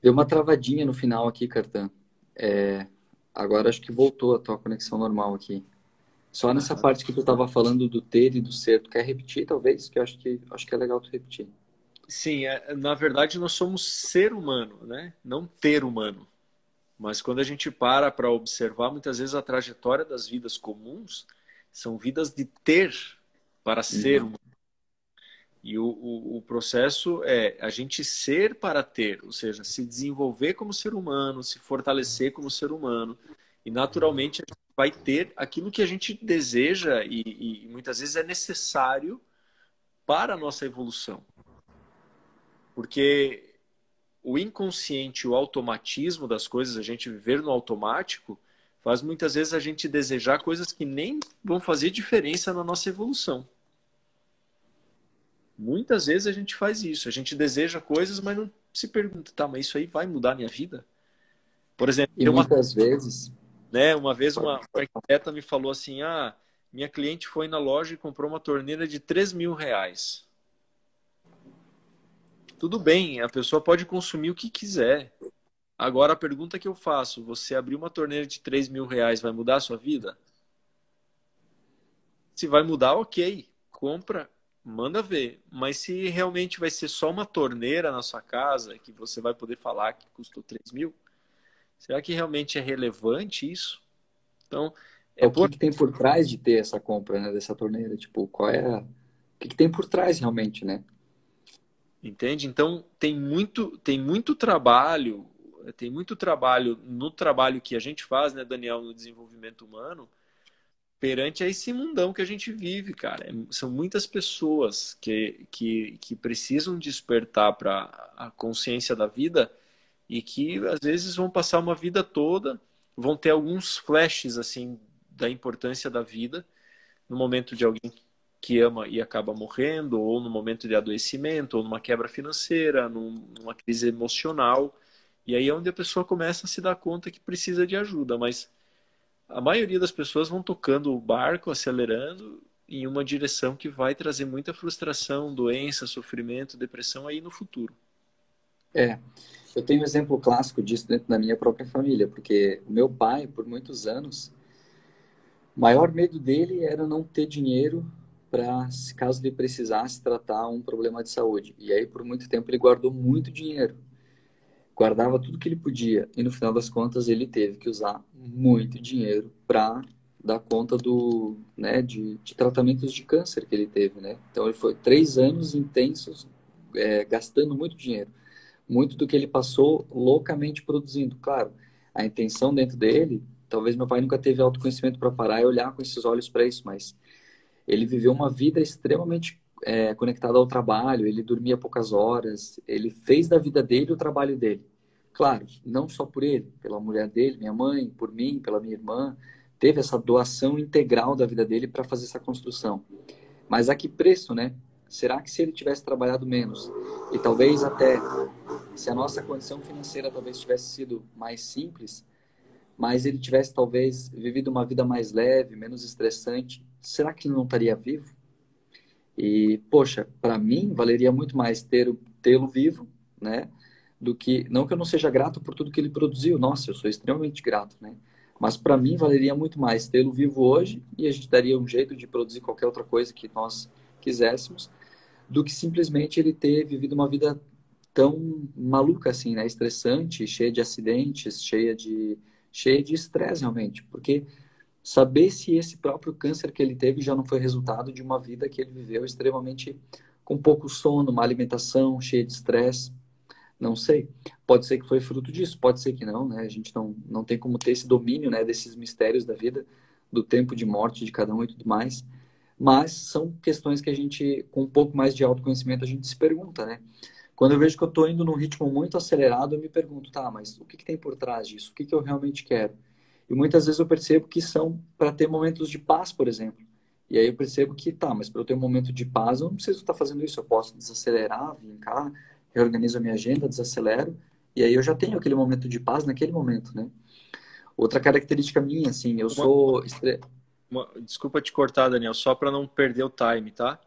Deu uma travadinha no final aqui, Cartan. É, agora acho que voltou a tua conexão normal aqui. Só nessa parte que tu estava falando do ter e do ser, tu quer repetir, talvez? Que eu acho que, acho que é legal tu repetir. Sim, é, na verdade nós somos ser humano, né? Não ter humano. Mas quando a gente para para observar, muitas vezes a trajetória das vidas comuns são vidas de ter para ser uhum. E o, o, o, processo é a gente ser para ter, ou seja, se desenvolver como ser humano, se fortalecer como ser humano. E naturalmente a gente vai ter aquilo que a gente deseja e, e muitas vezes é necessário para a nossa evolução. Porque o inconsciente, o automatismo das coisas, a gente viver no automático, faz muitas vezes a gente desejar coisas que nem vão fazer diferença na nossa evolução. Muitas vezes a gente faz isso. A gente deseja coisas, mas não se pergunta, tá, mas isso aí vai mudar a minha vida? Por exemplo, e muitas uma, vezes. Né, uma vez uma arquiteta me falou assim: ah, minha cliente foi na loja e comprou uma torneira de 3 mil reais. Tudo bem, a pessoa pode consumir o que quiser. Agora a pergunta que eu faço: você abrir uma torneira de 3 mil reais vai mudar a sua vida? Se vai mudar, ok. Compra manda ver. Mas se realmente vai ser só uma torneira na sua casa, que você vai poder falar que custou 3 mil, será que realmente é relevante isso? Então, é, é o por... que, tem por trás de ter essa compra, né, dessa torneira? Tipo, qual é a... o que, que tem por trás realmente, né? Entende? Então, tem muito, tem muito trabalho, tem muito trabalho no trabalho que a gente faz, né, Daniel, no desenvolvimento humano, perante a esse mundão que a gente vive, cara. É, são muitas pessoas que, que, que precisam despertar para a consciência da vida e que às vezes vão passar uma vida toda, vão ter alguns flashes assim da importância da vida no momento de alguém que ama e acaba morrendo, ou no momento de adoecimento, ou numa quebra financeira, numa crise emocional. E aí é onde a pessoa começa a se dar conta que precisa de ajuda, mas a maioria das pessoas vão tocando o barco, acelerando em uma direção que vai trazer muita frustração, doença, sofrimento, depressão aí no futuro. É, eu tenho um exemplo clássico disso dentro da minha própria família, porque o meu pai, por muitos anos, o maior medo dele era não ter dinheiro para, caso ele precisasse tratar um problema de saúde. E aí, por muito tempo, ele guardou muito dinheiro guardava tudo que ele podia e no final das contas ele teve que usar muito dinheiro para dar conta do né de, de, tratamentos de câncer que ele teve né? Então ele foi três anos intensos é, gastando muito dinheiro. Muito do que ele passou loucamente produzindo. Claro a intenção dentro dele talvez meu pai nunca teve autoconhecimento para parar e olhar com esses olhos para isso mas ele viveu uma vida extremamente é, conectado ao trabalho, ele dormia poucas horas, ele fez da vida dele o trabalho dele. Claro, não só por ele, pela mulher dele, minha mãe, por mim, pela minha irmã, teve essa doação integral da vida dele para fazer essa construção. Mas a que preço, né? Será que se ele tivesse trabalhado menos e talvez até se a nossa condição financeira talvez tivesse sido mais simples, mas ele tivesse talvez vivido uma vida mais leve, menos estressante, será que ele não estaria vivo? E, poxa, para mim, valeria muito mais ter tê-lo vivo, né? Do que, não que eu não seja grato por tudo que ele produziu, nossa, eu sou extremamente grato, né? Mas para mim, valeria muito mais tê-lo vivo hoje e a gente daria um jeito de produzir qualquer outra coisa que nós quiséssemos, do que simplesmente ele ter vivido uma vida tão maluca assim, né? Estressante, cheia de acidentes, cheia de cheia de estresse realmente, porque saber se esse próprio câncer que ele teve já não foi resultado de uma vida que ele viveu extremamente com pouco sono, uma alimentação cheia de estresse. Não sei. Pode ser que foi fruto disso, pode ser que não, né? A gente não, não tem como ter esse domínio, né, desses mistérios da vida, do tempo de morte de cada um e tudo mais. Mas são questões que a gente, com um pouco mais de autoconhecimento, a gente se pergunta, né? Quando eu vejo que eu estou indo num ritmo muito acelerado, eu me pergunto, tá, mas o que, que tem por trás disso? O que, que eu realmente quero? E muitas vezes eu percebo que são para ter momentos de paz, por exemplo. E aí eu percebo que, tá, mas para eu ter um momento de paz, eu não preciso estar fazendo isso. Eu posso desacelerar, vir cá, reorganizo a minha agenda, desacelero, e aí eu já tenho aquele momento de paz naquele momento, né? Outra característica minha, assim, eu uma, sou... Uma, desculpa te cortar, Daniel, só para não perder o time, tá?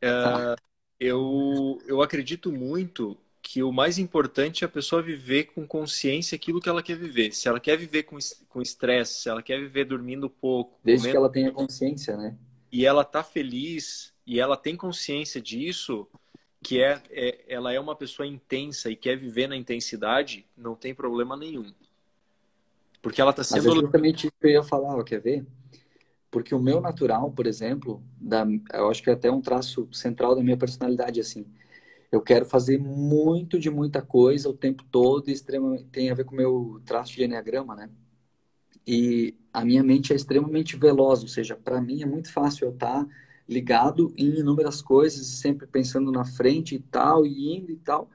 É, tá. Eu, eu acredito muito que o mais importante é a pessoa viver com consciência aquilo que ela quer viver. Se ela quer viver com estresse, se ela quer viver dormindo pouco. Desde comendo... que ela tenha consciência, né? E ela tá feliz e ela tem consciência disso, que é, é, ela é uma pessoa intensa e quer viver na intensidade, não tem problema nenhum. Porque ela está sendo. Mas é justamente isso que eu ia falar, quer ver? Porque o meu natural, por exemplo, da, eu acho que é até um traço central da minha personalidade, assim. Eu quero fazer muito de muita coisa o tempo todo extremamente, tem a ver com o meu traço de enneagrama, né? E a minha mente é extremamente veloz, ou seja, para mim é muito fácil eu estar tá ligado em inúmeras coisas, sempre pensando na frente e tal, e indo e tal.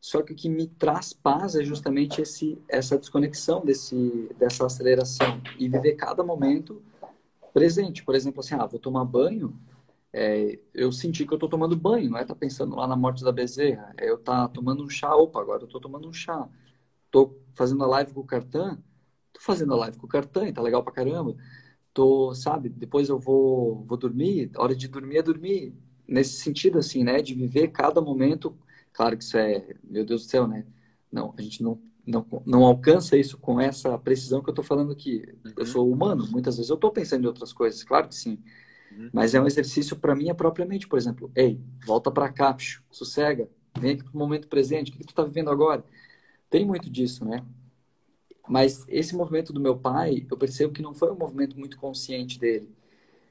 Só que o que me traz paz é justamente esse, essa desconexão desse, dessa aceleração e viver cada momento presente. Por exemplo, assim, ah, vou tomar banho, é, eu senti que eu estou tomando banho, não é tá pensando lá na morte da bezerra, é eu tá tomando um chá, opa, agora eu estou tomando um chá. Estou fazendo a live com o Cartan, estou fazendo a live com o Cartan, e tá legal pra caramba. Tô, sabe, depois eu vou, vou dormir, hora de dormir é dormir. Nesse sentido, assim, né, de viver cada momento Claro que isso é, meu Deus do céu, né? Não, a gente não, não, não alcança isso com essa precisão que eu estou falando aqui. Uhum. Eu sou humano, muitas vezes eu estou pensando em outras coisas, claro que sim. Uhum. Mas é um exercício para minha própria mente, por exemplo. Ei, volta para cá, psiu, sossega, vem aqui para o momento presente, o que, que tu está vivendo agora? Tem muito disso, né? Mas esse movimento do meu pai, eu percebo que não foi um movimento muito consciente dele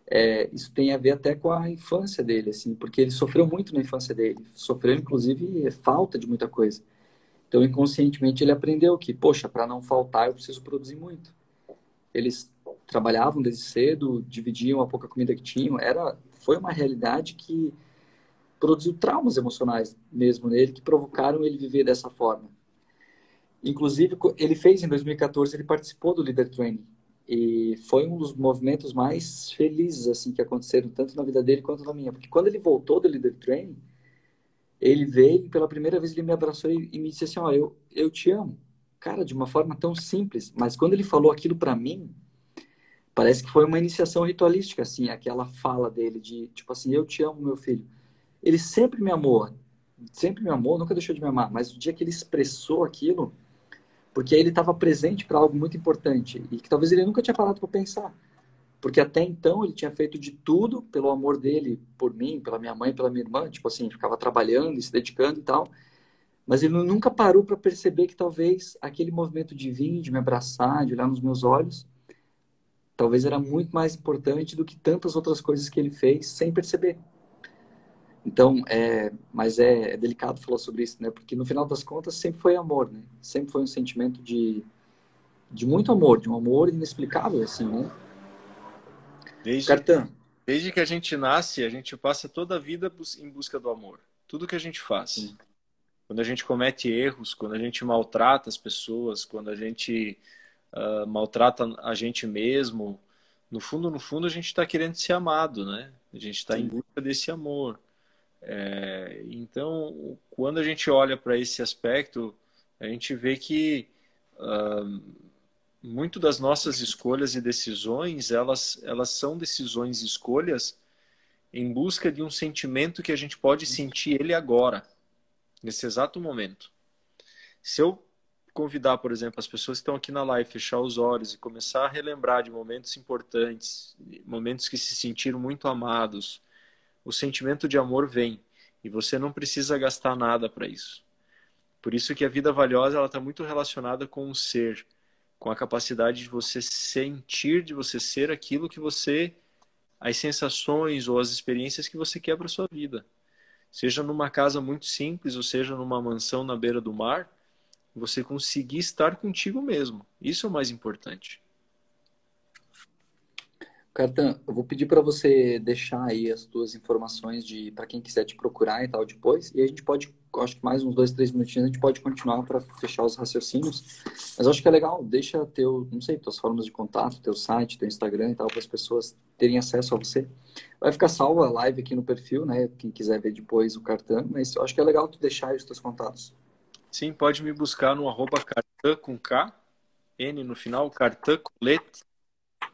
é, isso tem a ver até com a infância dele, assim, porque ele sofreu muito na infância dele, sofreu inclusive falta de muita coisa. Então, inconscientemente, ele aprendeu que, poxa, para não faltar, eu preciso produzir muito. Eles trabalhavam desde cedo, dividiam a pouca comida que tinham, era foi uma realidade que produziu traumas emocionais mesmo nele que provocaram ele viver dessa forma. Inclusive, ele fez em 2014, ele participou do Leader Training, e foi um dos movimentos mais felizes assim que aconteceram tanto na vida dele quanto na minha, porque quando ele voltou do Leader Training, ele veio e pela primeira vez ele me abraçou e, me disse assim, ó, oh, eu eu te amo. Cara, de uma forma tão simples, mas quando ele falou aquilo para mim, parece que foi uma iniciação ritualística assim, aquela fala dele de tipo assim, eu te amo, meu filho. Ele sempre me amou, sempre me amou, nunca deixou de me amar, mas o dia que ele expressou aquilo, porque aí ele estava presente para algo muito importante e que talvez ele nunca tinha parado para pensar. Porque até então ele tinha feito de tudo pelo amor dele por mim, pela minha mãe, pela minha irmã, tipo assim, ficava trabalhando e se dedicando e tal. Mas ele nunca parou para perceber que talvez aquele movimento de vir, de me abraçar, de olhar nos meus olhos, talvez era muito mais importante do que tantas outras coisas que ele fez sem perceber. Então, é, mas é, é, delicado falar sobre isso, né? Porque no final das contas sempre foi amor, né? Sempre foi um sentimento de, de muito amor, de um amor inexplicável, assim, né? Desde, Cartão. Desde que a gente nasce, a gente passa toda a vida em busca do amor. Tudo que a gente faz. Sim. Quando a gente comete erros, quando a gente maltrata as pessoas, quando a gente uh, maltrata a gente mesmo, no fundo, no fundo, a gente está querendo ser amado, né? A gente está em busca desse amor. É, então, quando a gente olha para esse aspecto, a gente vê que uh, muito das nossas escolhas e decisões, elas, elas são decisões e escolhas em busca de um sentimento que a gente pode sentir ele agora, nesse exato momento. Se eu convidar, por exemplo, as pessoas que estão aqui na live, fechar os olhos e começar a relembrar de momentos importantes, momentos que se sentiram muito amados, o sentimento de amor vem e você não precisa gastar nada para isso. Por isso que a vida valiosa ela está muito relacionada com o ser, com a capacidade de você sentir, de você ser aquilo que você, as sensações ou as experiências que você quer para sua vida. Seja numa casa muito simples ou seja numa mansão na beira do mar, você conseguir estar contigo mesmo. Isso é o mais importante. Cartan, eu vou pedir para você deixar aí as tuas informações de para quem quiser te procurar e tal depois, e a gente pode, acho que mais uns dois, três minutinhos a gente pode continuar para fechar os raciocínios. Mas acho que é legal, deixa teu, não sei, tuas formas de contato, teu site, teu Instagram e tal, para as pessoas terem acesso a você. Vai ficar salva a live aqui no perfil, né? Quem quiser ver depois o Cartan, mas acho que é legal tu deixar os teus contatos. Sim, pode me buscar no arroba com K, N no final, Cartan Colete,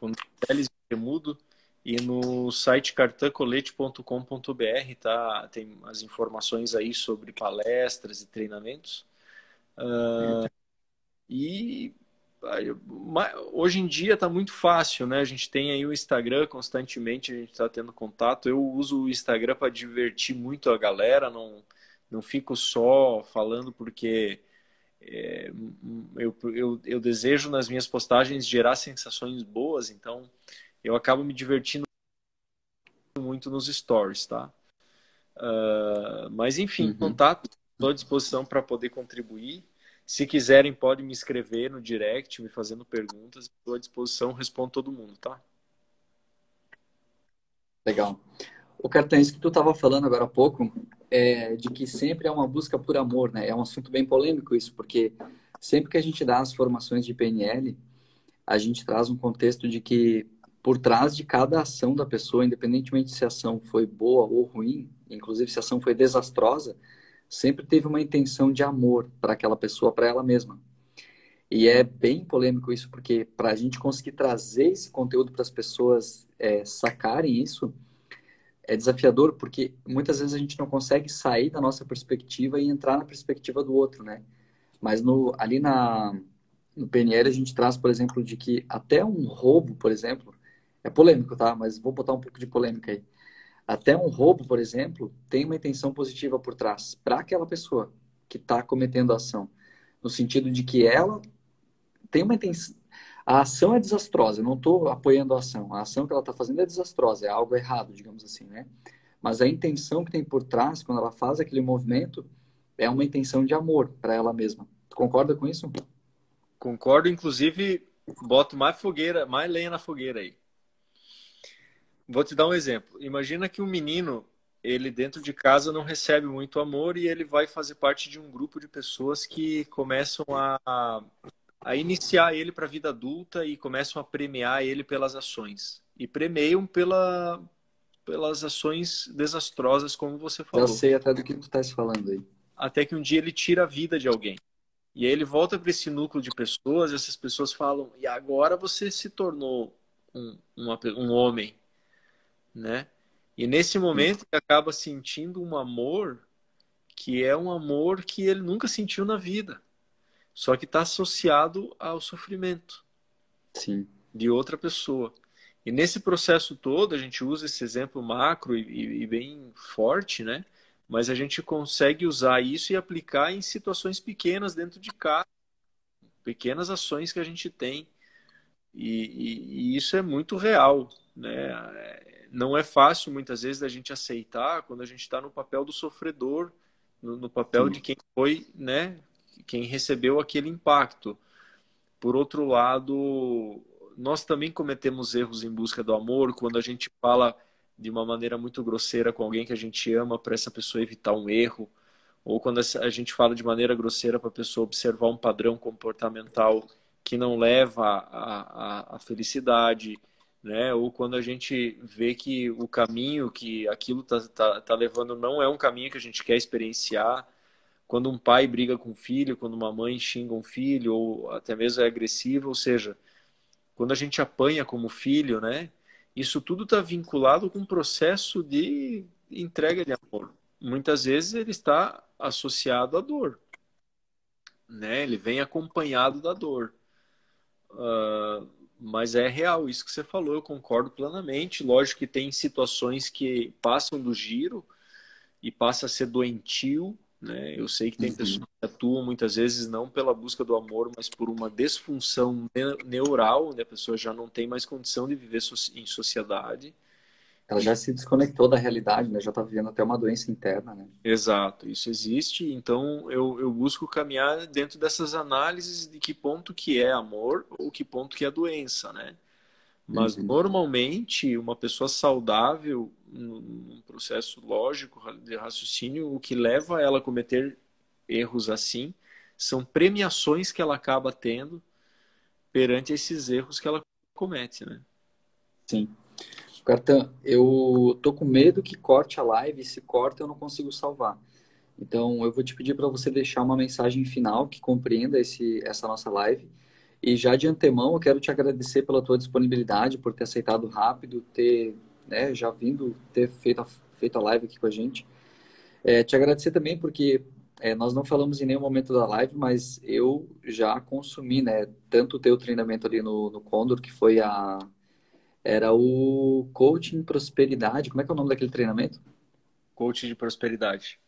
com L's mudo e no site cartancolete.com.br tá? Tem as informações aí sobre palestras e treinamentos. Uh, e hoje em dia está muito fácil né? A gente tem aí o Instagram constantemente a gente está tendo contato. Eu uso o Instagram para divertir muito a galera não não fico só falando porque é, eu, eu, eu desejo nas minhas postagens gerar sensações boas, então eu acabo me divertindo muito nos stories, tá? Uh, mas enfim, uhum. contato, estou à disposição para poder contribuir. Se quiserem, podem me escrever no direct, me fazendo perguntas. Estou à disposição, respondo todo mundo, tá? Legal. O Cartão, isso que tu estava falando agora há pouco, é de que sempre é uma busca por amor, né? É um assunto bem polêmico isso, porque sempre que a gente dá as formações de PNL, a gente traz um contexto de que por trás de cada ação da pessoa, independentemente se a ação foi boa ou ruim, inclusive se a ação foi desastrosa, sempre teve uma intenção de amor para aquela pessoa, para ela mesma. E é bem polêmico isso, porque para a gente conseguir trazer esse conteúdo para as pessoas é, sacarem isso, é desafiador, porque muitas vezes a gente não consegue sair da nossa perspectiva e entrar na perspectiva do outro, né? Mas no, ali na, no PNL a gente traz, por exemplo, de que até um roubo, por exemplo, é polêmico, tá? Mas vou botar um pouco de polêmica aí. Até um roubo, por exemplo, tem uma intenção positiva por trás para aquela pessoa que está cometendo a ação, no sentido de que ela tem uma intenção. A ação é desastrosa, eu não estou apoiando a ação. A ação que ela está fazendo é desastrosa, é algo errado, digamos assim, né? Mas a intenção que tem por trás, quando ela faz aquele movimento, é uma intenção de amor para ela mesma. Tu concorda com isso? Concordo, inclusive, boto mais fogueira, mais lenha na fogueira aí. Vou te dar um exemplo. Imagina que um menino, ele dentro de casa não recebe muito amor e ele vai fazer parte de um grupo de pessoas que começam a, a iniciar ele para a vida adulta e começam a premiar ele pelas ações. E premiam pela, pelas ações desastrosas, como você falou. Eu sei até do que tu estás falando aí. Até que um dia ele tira a vida de alguém. E aí ele volta para esse núcleo de pessoas, e essas pessoas falam: e agora você se tornou um, uma, um homem, né? E nesse momento ele acaba sentindo um amor que é um amor que ele nunca sentiu na vida, só que está associado ao sofrimento Sim. de outra pessoa. E nesse processo todo, a gente usa esse exemplo macro e, e, bem forte, né? Mas a gente consegue usar isso e aplicar em situações pequenas dentro de casa, pequenas ações que a gente tem. E, e, e isso é muito real, né? não é fácil muitas vezes a gente aceitar quando a gente está no papel do sofredor, no, no papel Sim. de quem foi, né, quem recebeu aquele impacto. Por outro lado, nós também cometemos erros em busca do amor quando a gente fala de uma maneira muito grosseira com alguém que a gente ama para essa pessoa evitar um erro, ou quando a gente fala de maneira grosseira para a pessoa observar um padrão comportamental que não leva à felicidade né? Ou quando a gente vê que o caminho que aquilo tá, tá, tá levando não é um caminho que a gente quer experienciar. Quando um pai briga com o filho, quando uma mãe xinga um filho, ou até mesmo é agressivo, ou seja, quando a gente apanha como filho, né? Isso tudo está vinculado com um processo de entrega de amor. Muitas vezes ele está associado à dor, né? Ele vem acompanhado da dor. Uh, mas é real, isso que você falou, eu concordo plenamente. Lógico que tem situações que passam do giro e passa a ser doentio, né? Eu sei que tem uhum. pessoas que atuam muitas vezes não pela busca do amor, mas por uma disfunção neural, onde a pessoa já não tem mais condição de viver em sociedade ela já se desconectou da realidade, né? Já está vivendo até uma doença interna, né? Exato, isso existe. Então eu, eu busco caminhar dentro dessas análises de que ponto que é amor ou que ponto que é doença, né? Mas uhum. normalmente uma pessoa saudável, num processo lógico de raciocínio, o que leva ela a cometer erros assim são premiações que ela acaba tendo perante esses erros que ela comete, né? Sim. Cartan, eu tô com medo que corte a live, se corta eu não consigo salvar. Então eu vou te pedir para você deixar uma mensagem final que compreenda esse, essa nossa live. E já de antemão eu quero te agradecer pela tua disponibilidade, por ter aceitado rápido, ter né, já vindo, ter feito a, feito a live aqui com a gente. É, te agradecer também porque é, nós não falamos em nenhum momento da live, mas eu já consumi, né, tanto o teu treinamento ali no, no Condor, que foi a era o Coaching Prosperidade. Como é que é o nome daquele treinamento? Coaching de Prosperidade.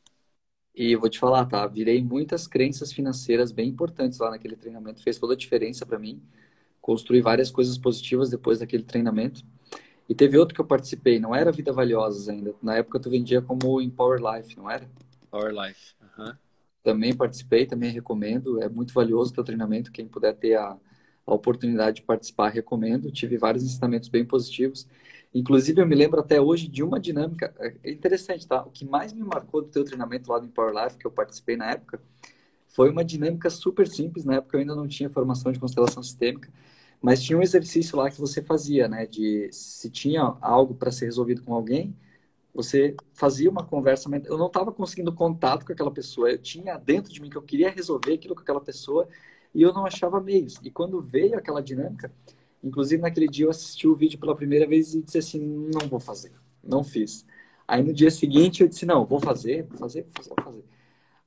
E eu vou te falar, tá? Virei muitas crenças financeiras bem importantes lá naquele treinamento. Fez toda a diferença para mim. Construí várias coisas positivas depois daquele treinamento. E teve outro que eu participei, não era Vida Valiosas ainda. Na época tu vendia como Empower Life, não era? Power Life. Uhum. Também participei, também recomendo. É muito valioso o teu treinamento. Quem puder ter a, a oportunidade de participar, recomendo. Tive vários ensinamentos bem positivos. Inclusive, eu me lembro até hoje de uma dinâmica é interessante, tá? O que mais me marcou do teu treinamento lá do Empower Life, que eu participei na época, foi uma dinâmica super simples. Na época eu ainda não tinha formação de constelação sistêmica, mas tinha um exercício lá que você fazia, né? De se tinha algo para ser resolvido com alguém, você fazia uma conversa. Eu não estava conseguindo contato com aquela pessoa. Eu tinha dentro de mim que eu queria resolver aquilo com aquela pessoa e eu não achava meios. E quando veio aquela dinâmica, inclusive naquele dia eu assisti o vídeo pela primeira vez e disse assim: não vou fazer, não fiz. Aí no dia seguinte eu disse: não, vou fazer, vou fazer, vou fazer. Vou fazer.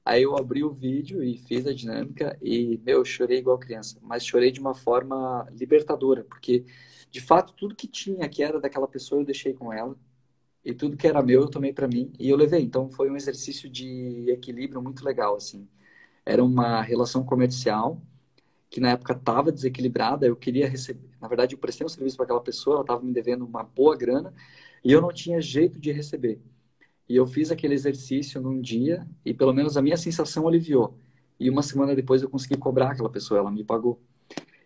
Aí eu abri o vídeo e fiz a dinâmica e, meu, eu chorei igual criança, mas chorei de uma forma libertadora, porque de fato tudo que tinha que era daquela pessoa eu deixei com ela e tudo que era meu eu tomei para mim e eu levei. Então foi um exercício de equilíbrio muito legal assim. Era uma relação comercial que na época estava desequilibrada, eu queria receber, na verdade eu prestei um serviço para aquela pessoa, ela estava me devendo uma boa grana e eu não tinha jeito de receber. E eu fiz aquele exercício num dia e pelo menos a minha sensação aliviou. E uma semana depois eu consegui cobrar aquela pessoa, ela me pagou.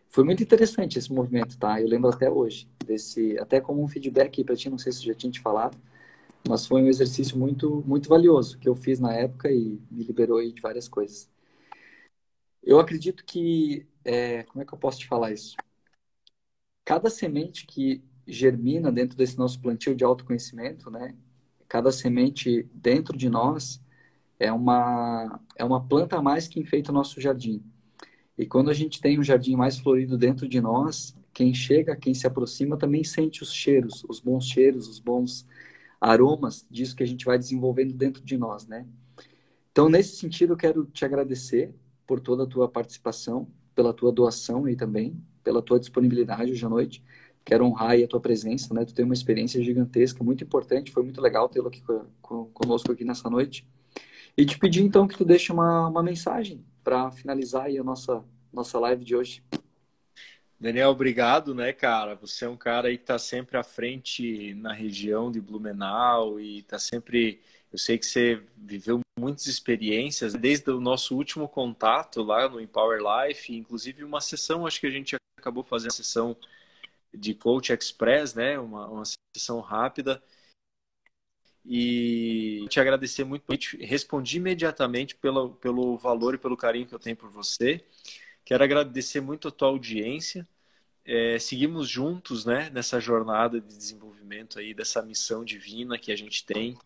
Foi muito interessante esse movimento, tá? Eu lembro até hoje desse, até como um feedback para ti, não sei se já tinha te falado, mas foi um exercício muito muito valioso que eu fiz na época e me liberou de várias coisas. Eu acredito que, é, como é que eu posso te falar isso? Cada semente que germina dentro desse nosso plantio de autoconhecimento, né? Cada semente dentro de nós é uma, é uma planta a mais que enfeita o nosso jardim. E quando a gente tem um jardim mais florido dentro de nós, quem chega, quem se aproxima também sente os cheiros, os bons cheiros, os bons aromas disso que a gente vai desenvolvendo dentro de nós, né? Então, nesse sentido, eu quero te agradecer por toda a tua participação, pela tua doação aí também, pela tua disponibilidade hoje à noite. Quero honrar aí a tua presença, né? Tu tem uma experiência gigantesca, muito importante, foi muito legal tê-lo aqui conosco aqui nessa noite. E te pedir então que tu deixe uma, uma mensagem para finalizar aí a nossa nossa live de hoje. Daniel, obrigado, né, cara? Você é um cara aí que está sempre à frente na região de Blumenau e está sempre. Eu sei que você viveu muitas experiências desde o nosso último contato lá no Empower Life, inclusive uma sessão, acho que a gente acabou fazendo a sessão de Coach Express, né? Uma, uma sessão rápida. E te agradecer muito. Respondi imediatamente pelo, pelo valor e pelo carinho que eu tenho por você. Quero agradecer muito a tua audiência. É, seguimos juntos, né? Nessa jornada de desenvolvimento aí dessa missão divina que a gente tem,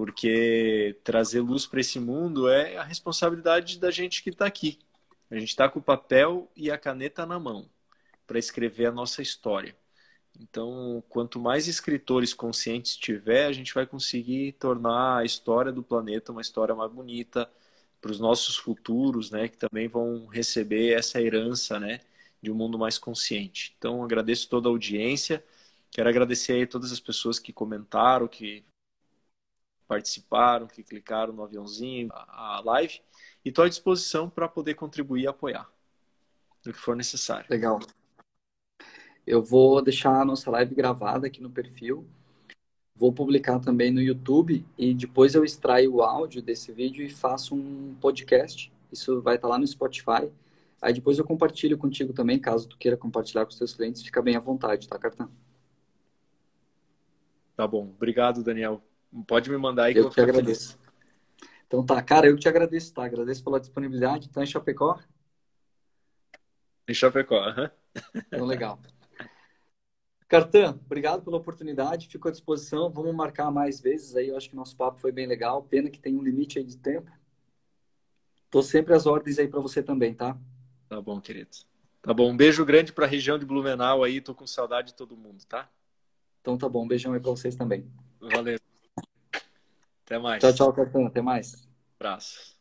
porque trazer luz para esse mundo é a responsabilidade da gente que está aqui. A gente está com o papel e a caneta na mão para escrever a nossa história. Então, quanto mais escritores conscientes tiver, a gente vai conseguir tornar a história do planeta uma história mais bonita para os nossos futuros, né, que também vão receber essa herança, né, de um mundo mais consciente. Então, agradeço toda a audiência. Quero agradecer a todas as pessoas que comentaram, que participaram, que clicaram no aviãozinho, a live, e estou à disposição para poder contribuir e apoiar no que for necessário. Legal. Eu vou deixar a nossa live gravada aqui no perfil. Vou publicar também no YouTube e depois eu extraio o áudio desse vídeo e faço um podcast. Isso vai estar lá no Spotify. Aí depois eu compartilho contigo também, caso tu queira compartilhar com os teus clientes, fica bem à vontade, tá, Cartão? Tá bom. Obrigado, Daniel. Pode me mandar aí que eu, eu te agradeço. Feliz. Então tá, cara, eu te agradeço, tá? Agradeço pela disponibilidade. Tá em Chapecó? Em Chapecó, aham. Então, legal. Cartan, obrigado pela oportunidade, fico à disposição. Vamos marcar mais vezes aí. Eu acho que nosso papo foi bem legal. Pena que tem um limite aí de tempo. Tô sempre às ordens aí para você também, tá? Tá bom, querido. Tá bom. Um beijo grande para a região de Blumenau aí. Tô com saudade de todo mundo, tá? Então tá bom. Um beijão aí para vocês também. Valeu. Até mais. Tchau, tchau, Cartan. Até mais. Abraço.